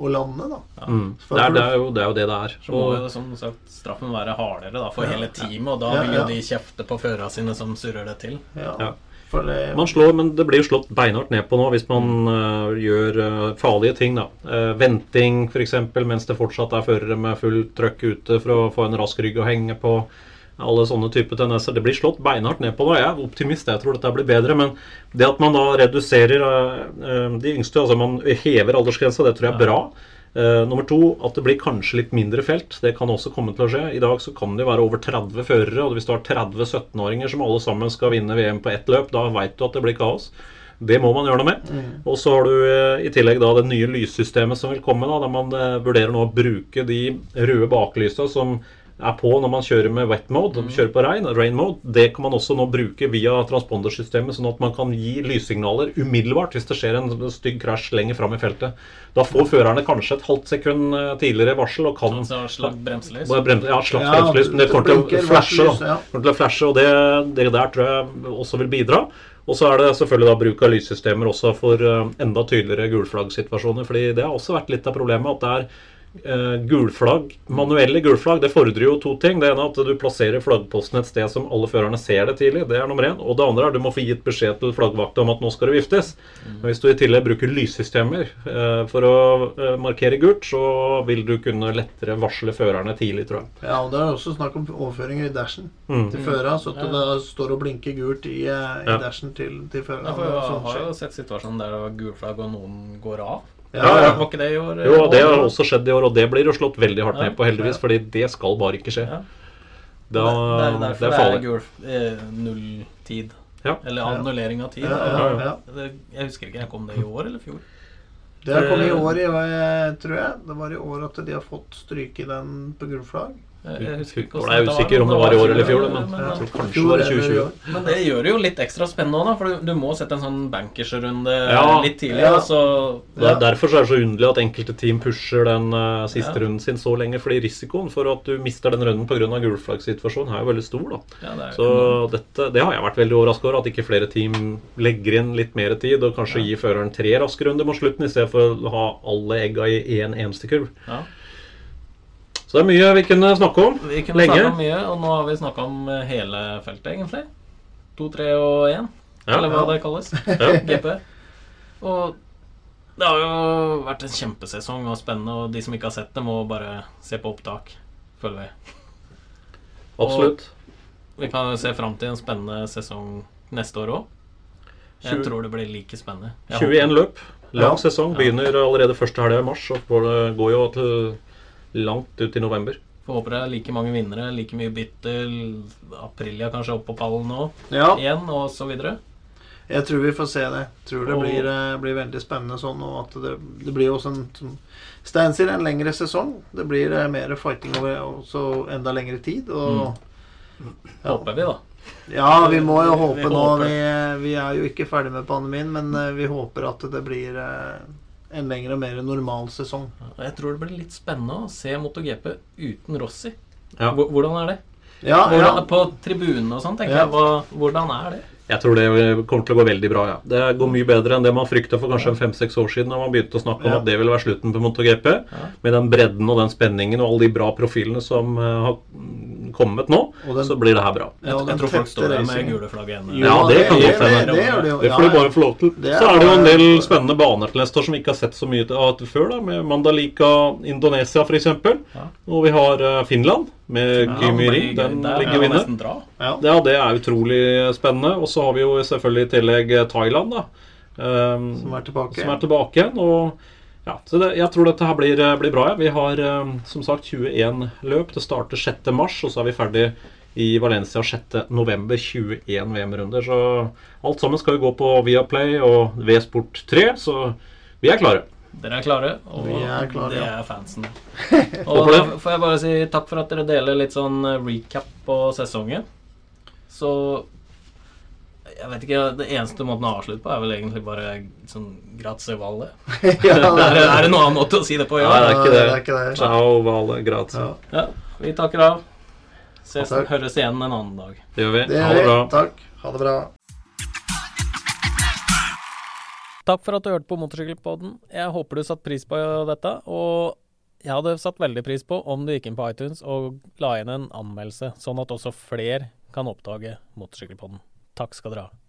å lande, da. Mm. Det, er, det, er jo, det er jo det det er. Så må Og, jo som sagt straffen være hardere da, for Ja. hele teamet, og da Ja, vil jo de kjefte på førerne sine som surrer det til. Ja. Ja. For det man slår, men det blir jo slått beinhardt ned på nå hvis man uh, gjør uh, farlige ting. da. Uh, venting f.eks. mens det fortsatt er førere med fullt trøkk ute for å få en rask rygg å henge på. Alle sånne type tendenser. Det blir slått beinhardt ned på det. Jeg er optimist, jeg tror dette blir bedre. Men det at man da reduserer øh, øh, de yngste, altså man hever aldersgrensa, det tror jeg er bra. Eh, nummer to, at det blir kanskje litt mindre felt. Det kan også komme til å skje. I dag så kan det være over 30 førere, og hvis du har 30 17-åringer som alle sammen skal vinne VM på ett løp, da veit du at det blir kaos. Det må man gjøre noe med. Og så har du eh, i tillegg da det nye lyssystemet som vil komme, da, der man eh, vurderer nå å bruke de røde baklysa som er på når man kjører med wet mode, kjører på rain, rain mode. Det kan man også nå bruke via transpondersystemet, sånn at man kan gi lyssignaler umiddelbart hvis det skjer en stygg krasj lenger fram i feltet. Da får førerne kanskje et halvt sekund eh, tidligere varsel og kan Altså bremselys. ja, slags Ja, bremselys, men det kommer til å flashe. ja. Til å flashe, og det, det der tror jeg også vil bidra. Og så er det selvfølgelig da bruk av lyssystemer også for eh, enda tydeligere gulflaggsituasjoner. fordi det har også vært litt av problemet at det er gulflagg, manuelle gulflagg, det fordrer jo to ting. Det ene er at du plasserer flaggposten et sted som alle førerne ser det tidlig. Det er nummer én. Og det andre er at du må få gitt beskjed til flaggvakta om at nå skal det viftes. Men hvis du i tillegg bruker lyssystemer eh, for å eh, markere gult, så vil du kunne lettere varsle førerne tidlig, tror jeg. Ja, og det er også snakk om overføringer i dashen Mm. til føra, så at det står og blinker gult i, eh, i Ja. dashen til, til føra. Ja, for jeg Sånn har jo sett situasjonen der det var gulflagg og noen går av. Ja, Ja, ja. Var ikke det i år? Jo, det har også skjedd i år, og det blir jo slått veldig hardt Ja. ned på, heldigvis. fordi det skal bare ikke skje. Ja. Da, det, er det derfor er det er farlig. Null tid. Ja. Eller annullering av tid. Ja, ja, ja. Det, jeg husker ikke, kom det i år eller fjor? Det har kommet i år, eh, tror jeg. Det var i år at de har fått stryke den på gulflagg. Jeg, jeg husker ikke Jeg hvordan er usikker om det var i år eller i fjor, men men, jeg tror kanskje det var i 2020. men det gjør det jo litt ekstra spennende òg. For du, du må sette en sånn bankersrunde Ja. litt tidlig. Ja. Så Det er Ja. Derfor så er det så underlig at enkelte team pusher den uh, siste Ja. runden sin så lenge. Fordi risikoen for at du mister den runden pga. gulflaggsituasjonen er jo veldig stor. da. ja, det Så dette, det har jeg vært veldig overraska over. At ikke flere team legger inn litt mer tid og kanskje gir føreren tre raske runder mot slutten, i stedet for å ha alle egga i én eneste kurv. ja. Så det er mye vi kunne snakke om. Vi kunne Lenge. snakke om mye, og nå har vi snakka om eh, hele feltet, egentlig. To, tre og én, Ja. eller hva Ja. det kalles. Ja. GP. Og det har jo vært en kjempesesong og spennende, og de som ikke har sett det, må bare se på opptak, føler vi. Absolutt. Vi kan jo se fram til en spennende sesong neste år òg. Jeg tror det blir like spennende. Jeg 21 løp. Lang Ja. sesong. Begynner allerede første helga i mars og går jo til langt ut i november. Får håper det er like mange vinnere, like mye bytter. Aprilia kanskje opp på pallen nå Ja, igjen, og så videre. jeg tror vi får se det. Tror det Og- blir, eh, blir veldig spennende sånn, og at det, det blir også en som Stein sier, en lengre sesong. Det blir eh, mer fighting over også enda lengre tid. Og ja. Håper vi, da. Ja, vi må jo håpe vi nå. Vi, vi er jo ikke ferdig med pandemien, men eh, vi håper at det blir eh, en lengre og mer normal sesong. Jeg tror det blir litt spennende å se MotoGP uten Rossi. Ja. Hvordan er det? Ja, Hvordan, ja. På tribunene og sånn, tenker Ja. jeg. Hva, hvordan er det? Jeg tror det kommer til å gå veldig bra. ja. Det går mye bedre enn det man frykta for kanskje fem-seks år siden, da man begynte å snakke om Ja. at det ville være slutten på MotoGP. Ja. Med den bredden og den spenningen og alle de bra profilene som eh, har mm, kommet nå, den- så blir det her bra. Ja, jeg den tror folk står der med gule flagg igjen. Ja, det kan det, godt hende. det, får de bare få lov til. Så er det jo en del spennende baner til neste år som vi ikke har sett så mye av til før. da, Med Mandalika Indonesia f.eks. Ja. Og vi har eh, Finland med Ja. Den Der ligger inne. Ja. Ja, det er utrolig spennende. Og så har vi jo selvfølgelig i tillegg eh, Thailand, da. ehm, Som er tilbake. som er tilbake igjen. Og ja, så det, jeg tror dette her blir, eh, blir bra. Ja. Vi har ehm, som sagt 21 løp. Det starter 6. mars, og så er vi ferdig i Valencia 6. november. 21 VM-runder. Så alt sammen skal jo gå på Viaplay og V-Sport 3, så vi er klare. Dere er klare, og Vi er klare, det ja. er fansen. Og da får jeg bare si takk for at dere deler litt sånn eh, recap på sesongen. Så Jeg vet ikke, Det eneste måten å avslutte på er vel egentlig bare sånn grazie vale. ja, Er, det- er det noen annen måte å si det på? Nei, Ja? det er ikke det. Det er ikke det. Ciao, Vale. Grazie. Ja, ja. Vi takker av. Ses, høres igjen en annen dag. Det gjør vi. det Ha det bra. Takk. Ha det bra. Takk for at du hørte på Motorsykkelpodden. Jeg håper du satte pris på dette. Og jeg hadde satt veldig pris på om du gikk inn på iTunes og la inn en anmeldelse, sånn at også flere kan oppdage Motorsykkelpodden. Takk skal dere ha.